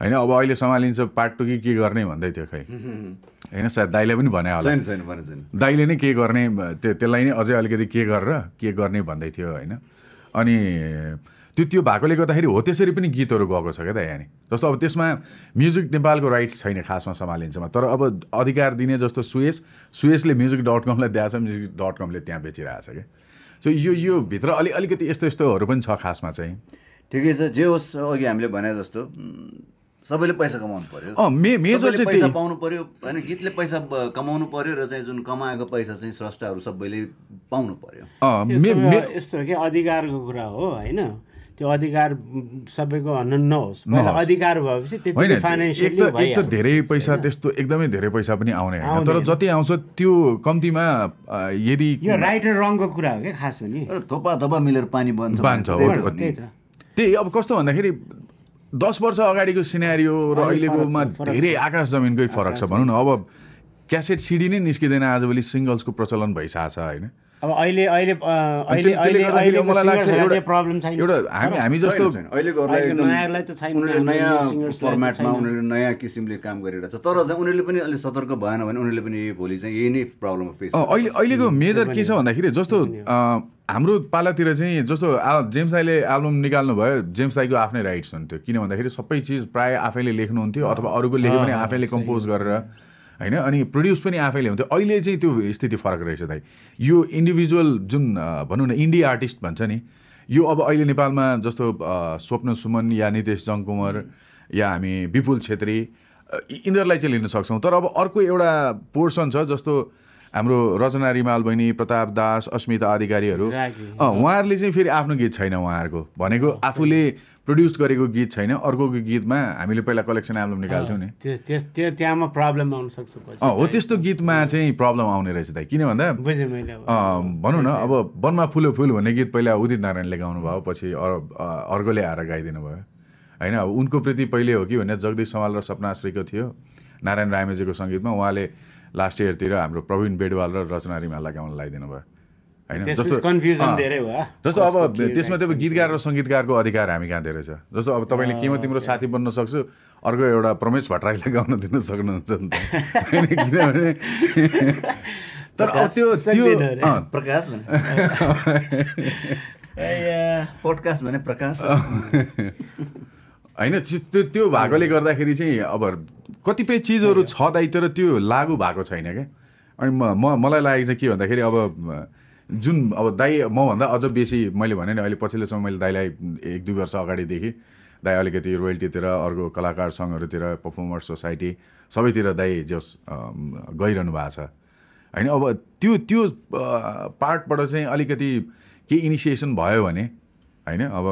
S3: होइन अब अहिले सम्हालिन्छ पार्ट टु कि के गर्ने भन्दै थियो खै। होइन सायद दाईले पनि भने होला। दाइले नै के गर्ने त्यो त्यसलाई नै अझै अलिकति के गरेर के गर्ने भन्दै थियो होइन। अनि त्यो त्यो भएकोले गर्दाखेरि हो त्यसरी पनि गीतहरू गएको छ क्या त यहाँनिर जस्तो अब त्यसमा म्युजिक नेपालको राइट्स छैन खासमा सम्हालिन्छमा। तर अब अधिकार दिने जस्तो सुएस सुएसले म्युजिक डट कमलाई दिएको छ म्युजिक डट कमले त्यहाँ बेचिरहेको छ क्या। सो यो यो भित्र अलि अलिकति यस्तो यस्तोहरू पनि छ खासमा चाहिँ।
S1: ठिकै छ जे होस् अघि हामीले भने जस्तो सबैले पैसा कमाउनु पर्यो।
S3: अँ मे मेजर चाहिँ
S1: पैसा पाउनु पर्यो होइन गीतले पैसा कमाउनु पर्यो र चाहिँ जुन कमाएको पैसा चाहिँ स्रष्टाहरू सबैले पाउनु पर्यो।
S3: अँ,
S2: त्यो
S3: मे
S2: सबै
S3: मे
S2: यस्तो हो कि अधिकारको कुरा हो होइन? त्यो अधिकार सबैको हन नहोस्। अधिकार भएपछि
S3: एक
S2: फाइनेन्सियली
S3: त एक त धेरै पैसा त्यस्तो एकदमै धेरै पैसा पनि आउने होइन। तर जति आउँछ त्यो कम्तीमा यदि
S2: यो राइट र रङको कुरा हो क्या खास भने
S1: तर थोपा थोपा मिलेर पानी बन्छ त्यही
S3: अब कस्तो भन्दाखेरि दस वर्ष अगाडिको सिनेरियो र
S2: अहिले
S3: अहिलेकोमा धेरै आकाश जमिनकै फरक छ भनौँ न। अब क्यासेट सिडी नै निस्किँदैन आजभोलि सिङ्गल्सको प्रचलन भइसकेको छ होइन?
S2: अब अहिले अहिले अहिले अहिले
S3: मलाई लाग्छ एउटा-
S2: प्रब्लम छैन।
S3: एउटा हामी हामी जस्तो
S2: नयाँलाई त छैन,
S1: नयाँ फर्मेटमा। उनीहरूले नयाँ किसिमले काम गरिरहेछ तर चाहिँ उनीहरूले पनि अलिक सतर्क भएन भने उनीहरूले पनि भोलि चाहिँ यही नै प्रब्लम फेस
S3: अँ, अहिले अहिलेको मेजर के छ भन्दाखेरि जस्तो हाम्रो पालातिर चाहिँ जस्तो आ जेम्स दाईले एल्बम निकाल्नु भयो जेम्स दाईको आफ्नै राइट्स हुन्थ्यो। किन भन्दाखेरि सबै चिज प्रायः आफैले लेख्नुहुन्थ्यो अथवा अरूको लेख्यो भने आफैले कम्पोज गरेर होइन? अनि प्रड्युस पनि आफैले हुन्थ्यो। अहिले चाहिँ त्यो स्थिति फरक रहेछ दाइ। यो इन्डिभिजुअल जुन भनौँ न इन्डी आर्टिस्ट भन्छ नि यो अब अहिले नेपालमा जस्तो स्वप्न सुमन या नितेश जङकुमार या हामी विपुल छेत्री यिनीहरूलाई चाहिँ लिन सक्छौँ। तर अब अर्को एउटा पोर्सन छ जस्तो हाम्रो रचना रिमाल बहिनी प्रताप दास अस्मिता अधिकारीहरू उहाँहरूले चाहिँ फेरि आफ्नो गीत छैन उहाँहरूको। भनेको आफूले प्रड्युस गरेको गीत छैन अर्कोको गीतमा हामीले पहिला कलेक्सन एल्बम निकाल्थ्यौँ नि।
S2: त्यहाँमा प्रब्लम आउन सक्छ पछि।
S3: अँ हो त्यस्तो गीतमा चाहिँ प्रब्लम आउने रहेछ दाइ। किन भन्दा? भनौँ न अब वनमा फुलो फुल भन्ने गीत पहिला उदित नारायणले गाउनु भयो पछि अर्कोले आएर गाइदिनु भयो। होइन अब उनको प्रति पहिले हो कि भने जगदीश समाल र सपनाश्रीको थियो। नारायण रायमेजीको सङ्गीतमा उहाँले लास्ट इयरतिर हाम्रो प्रवीण बेडवाल र रचना रिमाललाई गाउन लगाइदिनु भयो। होइन?
S2: त्यसपछि कन्फ्युजन धेरै भयो
S3: जस्तो अब त्यसमा त्यो गीतकार र सङ्गीतकारको अधिकार हामी कहाँ धेरै छ? जस्तो अब तपाईँले के म तिम्रो साथी बन्न सक्छु अर्को एउटा प्रमेश भट्टराईलाई गाउन दिन सक्नुहुन्छ नि त। *laughs* किनभने तर अब त्यो त्यो
S1: प्रकाश पोडकास्ट *laughs* भने प्रकाश। *laughs*
S3: होइन त्यो त्यो भएकोले गर्दाखेरि चाहिँ अब कतिपय चिजहरू छ दाइ तर त्यो लागु भएको छैन क्या। अनि म म मलाई लागेको चाहिँ के भन्दाखेरि अब जुन अब दाइ मभन्दा अझ बेसी मैले भने नि अहिले पछिल्लो समय मैले दाइलाई एक दुई वर्ष अगाडिदेखि दाइ अलिकति रोयल्टीतिर अर्को कलाकार सङ्घहरूतिर पर्फर्मर सोसाइटी सबैतिर दाइ जस गइरहनु भएको छ। होइन अब त्यो त्यो पार्टबाट चाहिँ अलिकति केही इनिसिएसन भयो भने होइन अब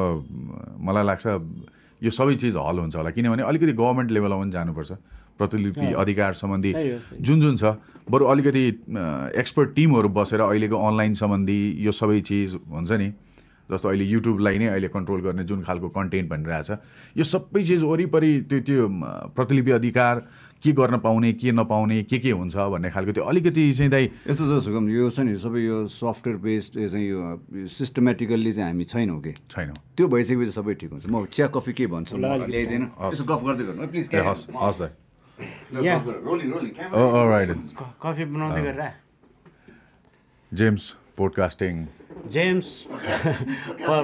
S3: मलाई लाग्छ यो सबै चिज हल हुन्छ होला। किनभने अलिकति गभर्मेन्ट लेभलमा पनि जानुपर्छ। प्रतिलिपि अधिकार सम्बन्धी। जुन जुन छ बरु अलिकति एक्सपर्ट टिमहरू बसेर अहिलेको अनलाइन सम्बन्धी यो सबै चिज हुन्छ नि जस्तो अहिले युट्युबलाई नै अहिले कन्ट्रोल गर्ने जुन खालको कन्टेन्ट भनिरहेछ यो सबै चिज वरिपरि त्यो त्यो प्रतिलिपि अधिकार के गर्न पाउने के नपाउने के के हुन्छ भन्ने खालको त्यो अलिकति चाहिँ दाइ
S1: यस्तो छ सुगम यो छ नि सबै यो सफ्टवेयर बेस्ड यो चाहिँ यो सिस्टमेटिकल्ली चाहिँ हामी छैनौँ कि?
S3: छैन।
S1: त्यो भइसकेपछि सबै ठिक हुन्छ। म चिया कफी के भन्छु? यसो गफ गर्दै गर्नु। प्लिज
S3: हस् हस् दाइ।
S2: कफी बनाउँदै गरेर
S3: James podcasting
S2: James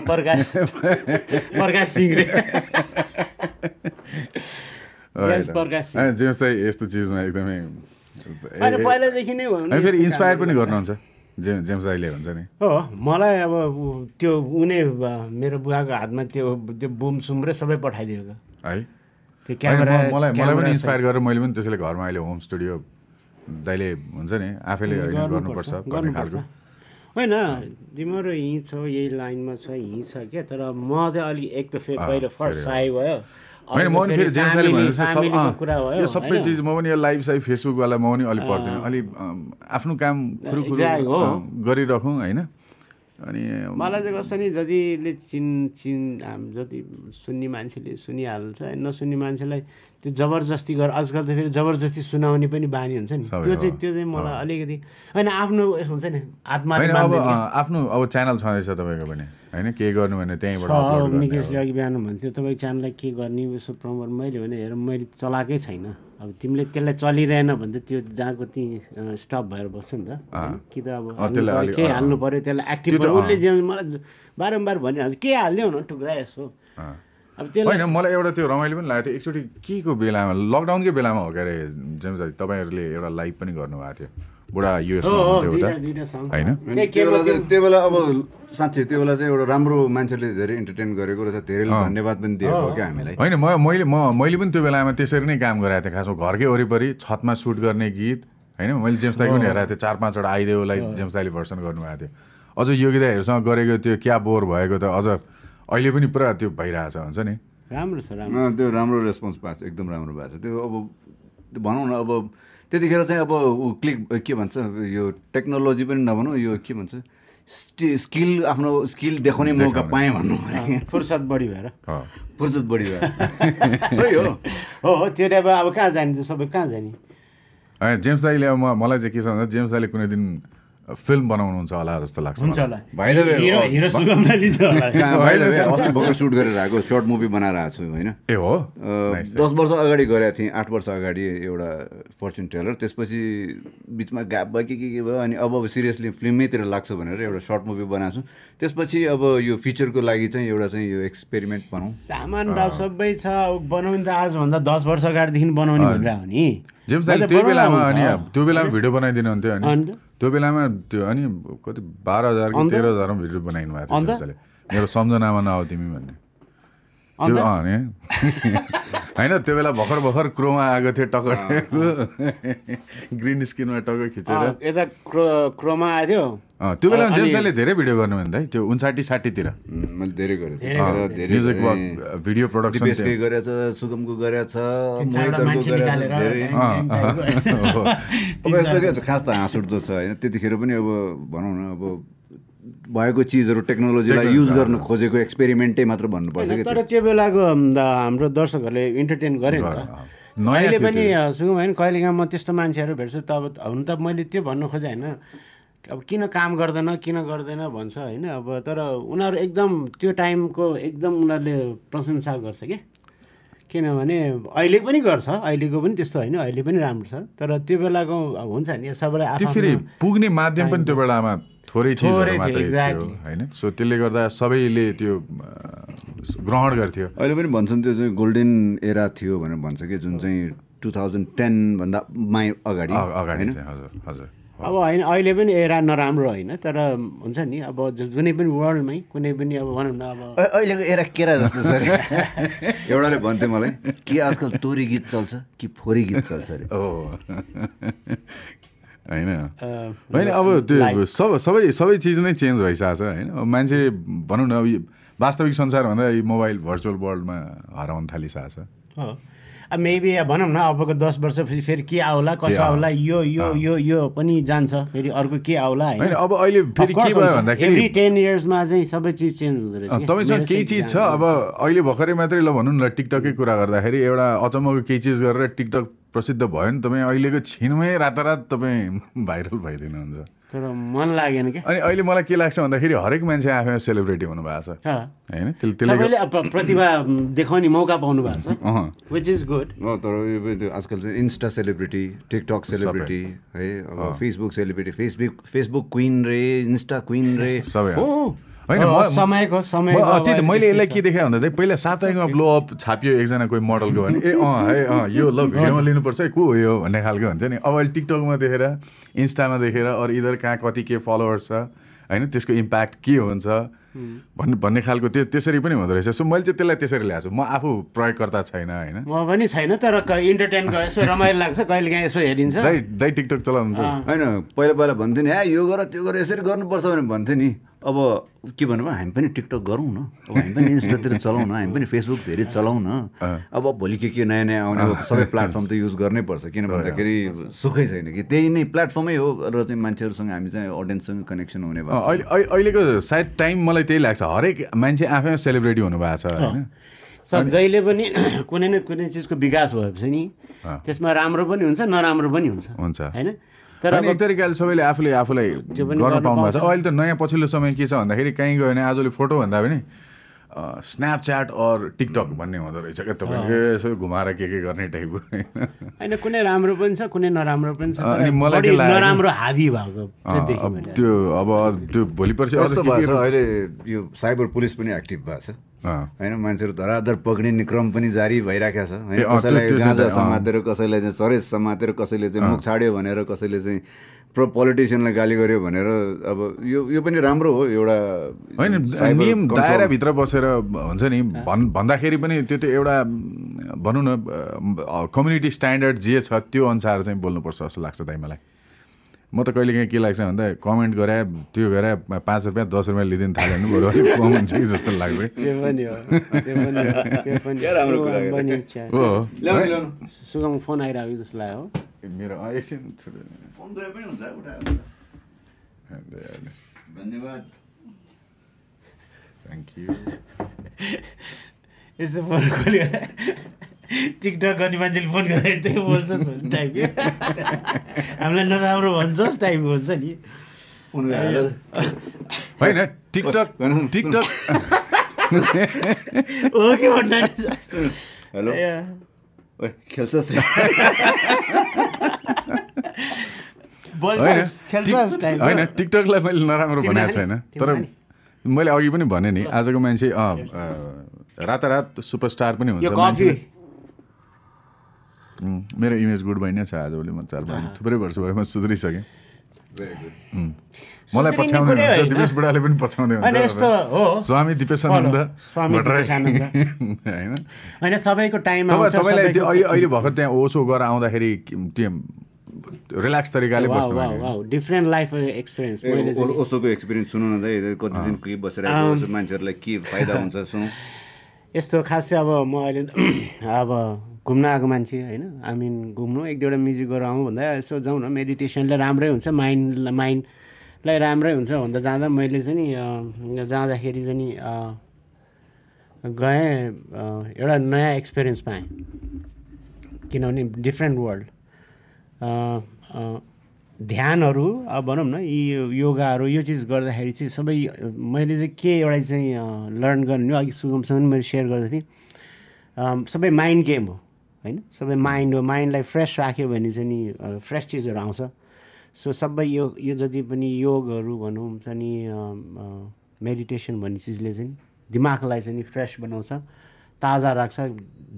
S2: Prakash Singh
S3: James दाइ यस्तो चिजमा एकदमै
S2: पहिलादेखि नै
S3: अनि फेरि इन्सपायर पनि। गर्नुहुन्छ जे जेम्स दाइले हुन्छ नि
S2: हो मलाई अब त्यो उनी मेरो बुवाको हातमा त्यो त्यो बुम सुम र सबै पठाइदिएको
S3: है
S2: त्यो क्यामेरा
S3: म- मलाई मलाई पनि इन्सपायर गरेर मैले पनि त्यसैले घरमा अहिले होम स्टुडियो दाइले हुन्छ नि आफैले गर्नुपर्छ भन्ने खालको।
S2: होइन तिम्रो यहीँ छ यही लाइनमा छ यहीँ छ क्या तर म चाहिँ अलिक एक त फे
S3: अँ,
S2: पहिलो फर्स्ट
S3: फेरि
S2: साई भयो।
S3: होइन म पनि फेरि जस्तो सब यो सबै? चिज म पनि यो लाइभ साइभ फेसबुकवाला म पनि अलिक पर्दैन। अलि अँ, आफ्नो काम गरिराखौँ होइन। अनि
S2: मलाई चाहिँ कस्तो नि जतिले चिन चिन जति सुन्ने मान्छेले सुनिहाल्छ नसुन्ने मान्छेलाई त्यो जबरजस्ती गर आजकल त फेरि जबरजस्ती सुनाउने पनि बानी हुन्छ नि। त्यो। चाहिँ त्यो चाहिँ मलाई अलिकति होइन आफ्नो उयस हुन्छ नि।
S3: अँ, आफ्नो अब च्यानल छँदैछ तपाईँको पनि। होइन के गर्नु भने त्यहीँबाट
S2: निकेशले अघि बिहान भन्थ्यो तपाईँको च्यानललाई के गर्ने? यसो प्रमोट मैले भने हेर मैले चलाएकै छैन। अब तिमीले त्यसलाई चलिरहेन भने त त्यो जहाँको त्यहीँ स्टप भएर बस्छ नि त? कि त अब केही हाल्नु पऱ्यो त्यसलाई एक्टिभ उसले मलाई बारम्बार भनिहाल्छ के हालिदेऊ न टुक्रा यसो। अब त्यसलाई
S3: होइन मलाई एउटा त्यो रमाइलो पनि लागेको थियो। एकचोटि के को बेलामा लकडाउनकै बेलामा हो के अरे जेम्स तपाईँहरूले एउटा लाइभ पनि गर्नुभएको थियो। बुढा युएसमा होइन?
S1: त्यो बेला त्यो अब साँच्चै त्यो बेला चाहिँ एउटा राम्रो मान्छेले धेरै इन्टरटेन गरेको रहेछ धेरैले धन्यवाद पनि दिएको हो क्या हामीलाई।
S3: होइन म मैले म मैले पनि त्यो बेलामा त्यसरी नै काम गराएको थिएँ खासमा घरकै वरिपरि छतमा सुट गर्ने गीत। होइन मैले जेम्स दाईको पनि हेरेको थिएँ चार पाँचवटा आइदेऊलाई जेम्स दाईले भर्सन गर्नुभएको थियो। अझ योगी दाईहरूसँग गरेको त्यो क्या बोर भएको त अझ अहिले पनि पुरा त्यो भइरहेछ हुन्छ नि?
S2: राम्रो छ राम्रो
S1: अँ, त्यो राम्रो रेस्पोन्स पाएको छ एकदम राम्रो भएको छ। त्यो अब त्यो भनौँ न अब त्यतिखेर चाहिँ अब ऊ क्लिक के भन्छ यो टेक्नोलोजी पनि नभनौँ यो के भन्छ स्टि स्किल आफ्नो स्किल देखाउने मौका पाएँ भन्नु भने
S2: फुर्सद बढी भएर।
S3: अँ।
S1: फुर्सद बढी भयो *laughs* सही हो।
S2: हो त्यो टाइप अब कहाँ जाने त सबै कहाँ जाने?
S3: जेम्स दाईले अब म मलाई चाहिँ के छ भन्दा जेम्स दाईले कुनै दिन फिल्म बनाउनुहुन्छ होला जस्तो लाग्छ
S2: हुन्छ। होला।
S1: अस्ति *laughs* भर्खर सुट गरेर आएको सर्ट मुभी बनाएर आएको छु होइन?
S3: ए हो?
S1: दस वर्ष अगाडि गरेको थिएँ आठ वर्ष अगाडि एउटा फर्चुन टेलर त्यसपछि बिचमा ग्याप भयो के के के भयो अनि अब अब सिरियसली फिल्मैतिर लाग्छु भनेर एउटा सर्ट मुभी बनाएको छु। त्यसपछि अब यो फिचरको लागि चाहिँ एउटा चाहिँ यो एक्सपेरिमेन्ट भनौँ
S2: सामान सबै छ बनाउने त आजभन्दा दस वर्ष अगाडिदेखि बनाउने भनेर हो नि
S3: त्यो बेलामा त्यो बेलामा भिडियो बनाइदिनु हुन्थ्यो अनि? त्यो बेलामा त्यो अनि कति बाह्र हजार? तेह्र हजारमा भिडियो बनाइनु भएको थियो मेरो सम्झनामा नआउ तिमी भन्ने। त्यो होइन त्यो बेला भर्खर भर्खर क्रोमा आएको थियो टक्क ग्रिन स्क्रिनमा टक्क खिचेर।
S2: अँ, यता क्रो क्रोमा आएको थियो।
S3: अँ, त्यो बेलामा
S2: अनि-
S3: जेम्स दाईले धेरै भिडियो गर्नु भने त त्यो उन्साठी साठीतिर।
S1: मैले धेरै गरेँ
S2: धेरै
S1: त्यतिखेर धेरै
S3: म्युजिक भिडियो प्रोडक्सन
S1: गरेछ सुगमको गरेछ। अब यस्तो के खास त हाँस उठ्दो छ होइन? त्यतिखेर पनि अब भनौँ न अब भएको चिजहरू टेक्नोलोजीलाई युज गर्न खोजेको एक्सपेरिमेन्टै मात्र भन्नुपर्छ कि
S2: तर त्यो बेलाको हाम्रो दर्शकहरूले इन्टरटेन गरे नि त।
S3: थियो
S2: पनि सुगम होइन कहिलेकाहीँ म त्यस्तो मान्छेहरू भेट्छु त अब हुन त मैले त्यो भन्नु खोजेँ होइन। अब किन काम गर्दैन किन गर्दैन भन्छ होइन। अब तर उनीहरू एकदम त्यो टाइमको एकदम उनीहरूले प्रशंसा गर्छ कि? किनभने अहिले पनि गर्छ अहिलेको पनि त्यस्तो होइन अहिले पनि राम्रो छ। तर त्यो बेलाको अब हुन्छ नि सबैलाई
S3: फेरि पुग्ने माध्यम पनि त्यो बेलामा थोरै. होइन? सो त्यसले गर्दा सबैले त्यो ग्रहण गर्थ्यो।
S1: अहिले पनि भन्छन् त्यो चाहिँ गोल्डन एरा थियो भनेर भन्छ कि जुन चाहिँ टु थाउजन्ड टेनभन्दा माइ अगाडि होइन?
S3: हजुर हजुर।
S2: अब होइन अहिले पनि एरा नराम्रो होइन तर हुन्छ नि अब जुनै पनि वर्ल्डमै कुनै पनि अब भनौँ न अब
S1: अहिलेको एरा केरा जस्तो छ अरे। *laughs* एउटाले भन्थ्यो मलाई के आजकल तोरी गीत चल्छ कि फोरी गीत चल्छ अरे?
S3: ओ। *laughs* होइन। होइन अब त्यो सब सबै सबै चिज नै चेन्ज भइसकेको छ होइन। अब मान्छे भनौँ न अब यो वास्तविक संसारभन्दा यो मोबाइल भर्चुअल वर्ल्डमा हराउन थालिसकेको छ।
S2: हो मेबी भनौँ न अबको दस वर्षपछि फेरि के आउला कसो
S3: आउला?
S2: यो यो यो यो पनि जान्छ। फेरि अर्को के आउला
S3: होइन? अब अहिले फेरि के भयो भन्दाखेरि
S2: टेन इयर्समा चाहिँ सबै चिज चेन्ज हुँदो रहेछ।
S3: तपाईँसँग केही चिज छ? अब अहिले भर्खरै मात्रै ल भनौँ न टिकटकै कुरा गर्दाखेरि एउटा अचम्मको केही चिज गरेर टिकटक प्रसिद्ध भयो नि तपाईँ अहिलेको छिनमै रातारात तपाईँ *laughs* भाइरल भइदिनुहुन्छ।
S2: तर मन लागेन क्या?
S3: अनि अहिले मलाई के लाग्छ भन्दाखेरि हरेक मान्छे आफैमा सेलिब्रेटी हुनुभएको छ।
S2: छ।
S3: होइन? त्यसले
S2: प्रतिभा देखाउने मौका पाउनु भएको छ विच इज गुड
S1: हो, तर आजकल चाहिँ इन्स्टा सेलिब्रिटी टिकटक सेलिब्रिटी है अब Facebook celebrity Facebook Facebook queen रे इन्स्टा क्विन रे।
S3: सबै।
S2: हो।
S3: होइन,
S2: समयको अब
S3: त्यही त मैले यसलाई के देखाएँ भन्दा चाहिँ पहिला साप्ताहिकमा ब्लो अप छापियो एकजना कोही मोडलको भने ए अँ है अँ यो ल भिडियोमा लिनुपर्छ है को हो यो? भन्ने खालको हुन्छ नि। अब अहिले टिकटकमा देखेर इन्स्टामा देखेर अरू इधर कहाँ कति के फलोवर्स छ होइन त्यसको इम्प्याक्ट के हुन्छ भन्ने भन्ने खालको त्यो त्यसरी पनि हुँदो रहेछ। सो मैले चाहिँ त्यसलाई त्यसरी ल्याएको छु। म आफू प्रयोगकर्ता छैन होइन।
S2: म पनि छैन तर इन्टरटेन यसो रमाइलो लाग्छ कहिले काहीँ यसो हेरिन्छ।
S3: दाइ दाइ टिकटक चलाउनुहुन्छ।
S1: होइन पहिला पहिला भन्थ्यो नि ए यो गर त्यो गर यसरी गर्नुपर्छ भने भन्थ्यो नि। अब के भन्नु हामी पनि टिकटक गरौँ न। अब हामी पनि इन्स्टातिर चलाउँ न हामी पनि फेसबुक धेरै चलाउँ न अब भोलि के के नयाँ नयाँ आउने सबै प्लेटफर्म त युज गर्नै पर्छ। किन भन्दाखेरि सुखै छैन कि। त्यही नै प्लेटफर्मै हो र चाहिँ मान्छेहरूसँग हामी चाहिँ अडियन्ससँग कनेक्सन हुने भयो
S3: अहिले अहिले- अहिलेको सायद टाइम मलाई त्यही लाग्छ। हरेक मान्छे आफैमा सेलिब्रेटी हुनुभएको छ होइन?
S2: सर जहिले पनि *clears throat* कुनै न कुनै चिजको विकास भएपछि नि त्यसमा राम्रो पनि हुन्छ नराम्रो पनि हुन्छ।
S3: हुन्छ।
S2: होइन? तर
S3: एक तरिकाले सबैले आफूले आफूलाई गर्न पाउनु भएको छ। अहिले त नयाँ पछिल्लो समय के छ भन्दाखेरि कहीँ गयो भने आजले फोटो भन्दा पनि स्न्यापच्याट अर टिकटक भन्ने हुँदो रहेछ क्या तपाईँले। यसो घुमाएर के के गर्ने टाइपको होइन।
S2: कुनै राम्रो पनि छ कुनै नराम्रो पनि छ
S3: अनि मलाई
S2: बढी
S3: के लाग्यो-
S2: नराम्रो हाबी भएको
S3: त्यो अब त्यो भोलि पर्सि
S1: अहिले यो साइबर पुलिस पनि एक्टिभ भएको छ? होइन मान्छेहरू धराधर पक्रिने क्रम पनि जारी भइरहेको छ। होइन कसैलाई गाँजा। समातेर कसैलाई चाहिँ चरेस समातेर कसैले चाहिँ मुख छाड्यो भनेर कसैले चाहिँ प्रो पोलिटिसियनलाई गाली गर्यो भनेर अब यो यो पनि राम्रो हो एउटा
S3: होइन नियम। दायराभित्र बसेर हुन्छ नि भन् भन्दाखेरि पनि त्यो त्यो एउटा भनौँ न कम्युनिटी स्ट्यान्डर्ड जे छ त्यो अनुसार चाहिँ बोल्नुपर्छ जस्तो लाग्छ दाइ मलाई। म त कहिले काहीँ के लाग्छ भन्दा कमेन्ट गरे त्यो गरे पाँच रुपियाँ दस रुपियाँ लिइदिनु थाल्यो भने बरु। अलिक कम हुन्छ कि जस्तो लाग्छ।
S2: हो *laughs* सुगम फोन आइरहेको जस्तो लाग्यो
S3: मेरो एकछिन
S1: धन्यवाद।
S3: थ्याङ्क यू *laughs*
S2: यसो फोन खोल्यो। टिकटक गर्ने मान्छेले फोन गर्दा त्यही बोल्छस् भन्ने टाइपको हामीलाई नराम्रो भन्छस् टाइपको हुन्छ नि?
S1: फोन गरेर
S3: होइन टिकटक टिकटक।
S2: हो के भन्नु
S1: हेलो। खेल्छस्
S2: टाइप
S3: होइन टिकटकलाई मैले नराम्रो भनेको छैन? तर मैले अघि पनि भने नि आजको मान्छे रातारात सुपरस्टार पनि हुन्छ। मेरो इमेज गुड भइ नै छ आजभोलि म चार पाँच थुप्रै वर्ष भयो म सुध्रिसकेँ। मलाई पछ्याउँदै हुन्छ। दिपेश बुढाले पनि पछ्याउँदै हुन्छ स्वामी दिपेशानन्द। *laughs* होइन।
S2: होइन सबैको टाइम
S3: तपाईँलाई त्यो अहिले अहिले भर्खर त्यहाँ ओसो गरेर आउँदाखेरि त्यो रिल्याक्स तरिकाले बस्नु
S2: डिफ्रेन्ट लाइफ एक्सपिरियन्स
S1: ओसोको एक्सपिरियन्स सुनौ न कति दिन के बसिरहेको छ, मान्छेहरूलाई के फाइदा हुन्छ सुनौ। *laughs*
S2: यस्तो खास चाहिँ अब म अहिले *clears throat* अब घुम्न आएको मान्छे होइन? आई मिन घुम्नु एक दुईवटा म्युजिक गरेर आउँ भन्दा यसो जाउँ न मेडिटेसनले राम्रै हुन्छ माइन्ड माइन्डलाई राम्रै हुन्छ भन्दा जाँदा मैले चाहिँ नि जाँदाखेरि चाहिँ नि गएँ एउटा नयाँ एक्सपिरियन्स पाएँ। किनभने डिफ्रेन्ट वर्ल्ड ध्यानहरू अब भनौँ न यी योगाहरू यो चिज गर्दाखेरि चाहिँ सबै मैले चाहिँ के एउटा चाहिँ लर्न गर्ने अघि सुगमसँग पनि मैले सेयर गर्दै थिएँ। सबै माइन्ड गेम हो। होइन? सबै माइन्ड हो। माइन्डलाई फ्रेस राख्यो भने चाहिँ नि फ्रेस चिजहरू आउँछ। सो सबै यो यो जति पनि योगहरू भनौँ चाहिँ नि मेडिटेसन भन्ने चिजले चाहिँ दिमागलाई चाहिँ नि फ्रेस बनाउँछ ताजा राख्छ।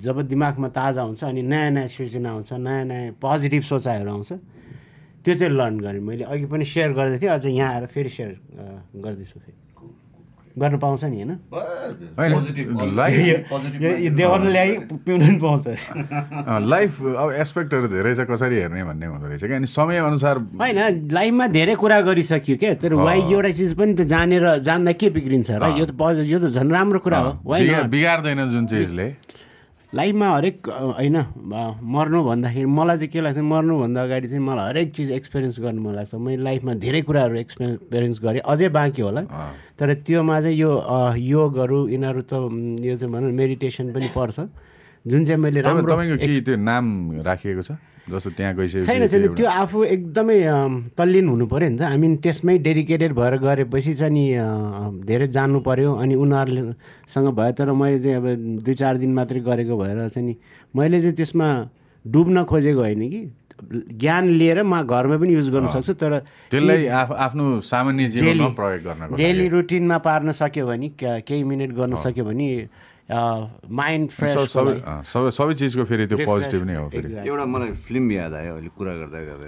S2: जब दिमागमा ताजा हुन्छ अनि नयाँ नयाँ सृजना आउँछ नयाँ नयाँ पोजिटिभ सोचाइहरू आउँछ त्यो चाहिँ लर्न गरेँ। मैले अघि पनि सेयर गर्दै थिएँ अझ यहाँ आएर फेरि सेयर गर्दैछु फेरि। गर्नु पाउँछ नि होइन? ल्याइ पिउनु पनि पाउँछ।
S3: लाइफ अब एस्पेक्टहरू धेरै छ कसरी हेर्ने भन्ने हुँदो रहेछ क्या। अनि समयअनुसार
S2: होइन लाइफमा धेरै कुरा गरिसक्यो क्या। तर वाइ एउटा चिज पनि त जानेर जान्दा के बिग्रिन्छ? र यो त यो त झन् राम्रो कुरा हो।
S3: बिगार्दैन जुन चिजले।
S2: लाइफमा हरेक होइन मर्नु भन्दाखेरि मलाई चाहिँ के लाग्छ मर्नुभन्दा अगाडि चाहिँ मलाई हरेक चिज एक्सपिरियन्स गर्नु मन लाग्छ। मैले लाइफमा धेरै कुराहरू एक्सपिरियन्स गरेँ अझै बाँकी होला। तर त्योमा चाहिँ यो योगहरू यिनीहरू त यो चाहिँ भनौँ मेडिटेसन पनि पर्छ। जुन चाहिँ मैले राम्रो
S3: तपाईँको के त्यो नाम राखिएको छ? जस्तो त्यहाँ गइसकेपछि
S2: छैन छैन। त्यो आफू एकदमै तल्लीन हुनु पऱ्यो नि त। आई मिन त्यसमै डेडिकेटेड भएर गरेपछि चाहिँ नि धेरै जान्नु पऱ्यो अनि उनीहरूसँग भयो तर मैले चाहिँ अब दुई चार दिन मात्रै गरेको भएर चाहिँ नि मैले चाहिँ त्यसमा डुब्न खोजेको होइन कि। ज्ञान लिएर म घरमा पनि युज गर्न सक्छु तर
S3: त्यसलाई आफ- आफ्नो सामान्य जीवनमा
S2: डेली रुटिनमा पार्न सक्यो भने केही मिनट गर्न सक्यो भने माइन्ड फ्रेस
S3: सब- सबै चिजको फेरि त्यो पोजिटिभ नै हो फेरि।
S1: एउटा मलाई फिल्म याद आयो अहिले कुरा गर्दा गर्दा।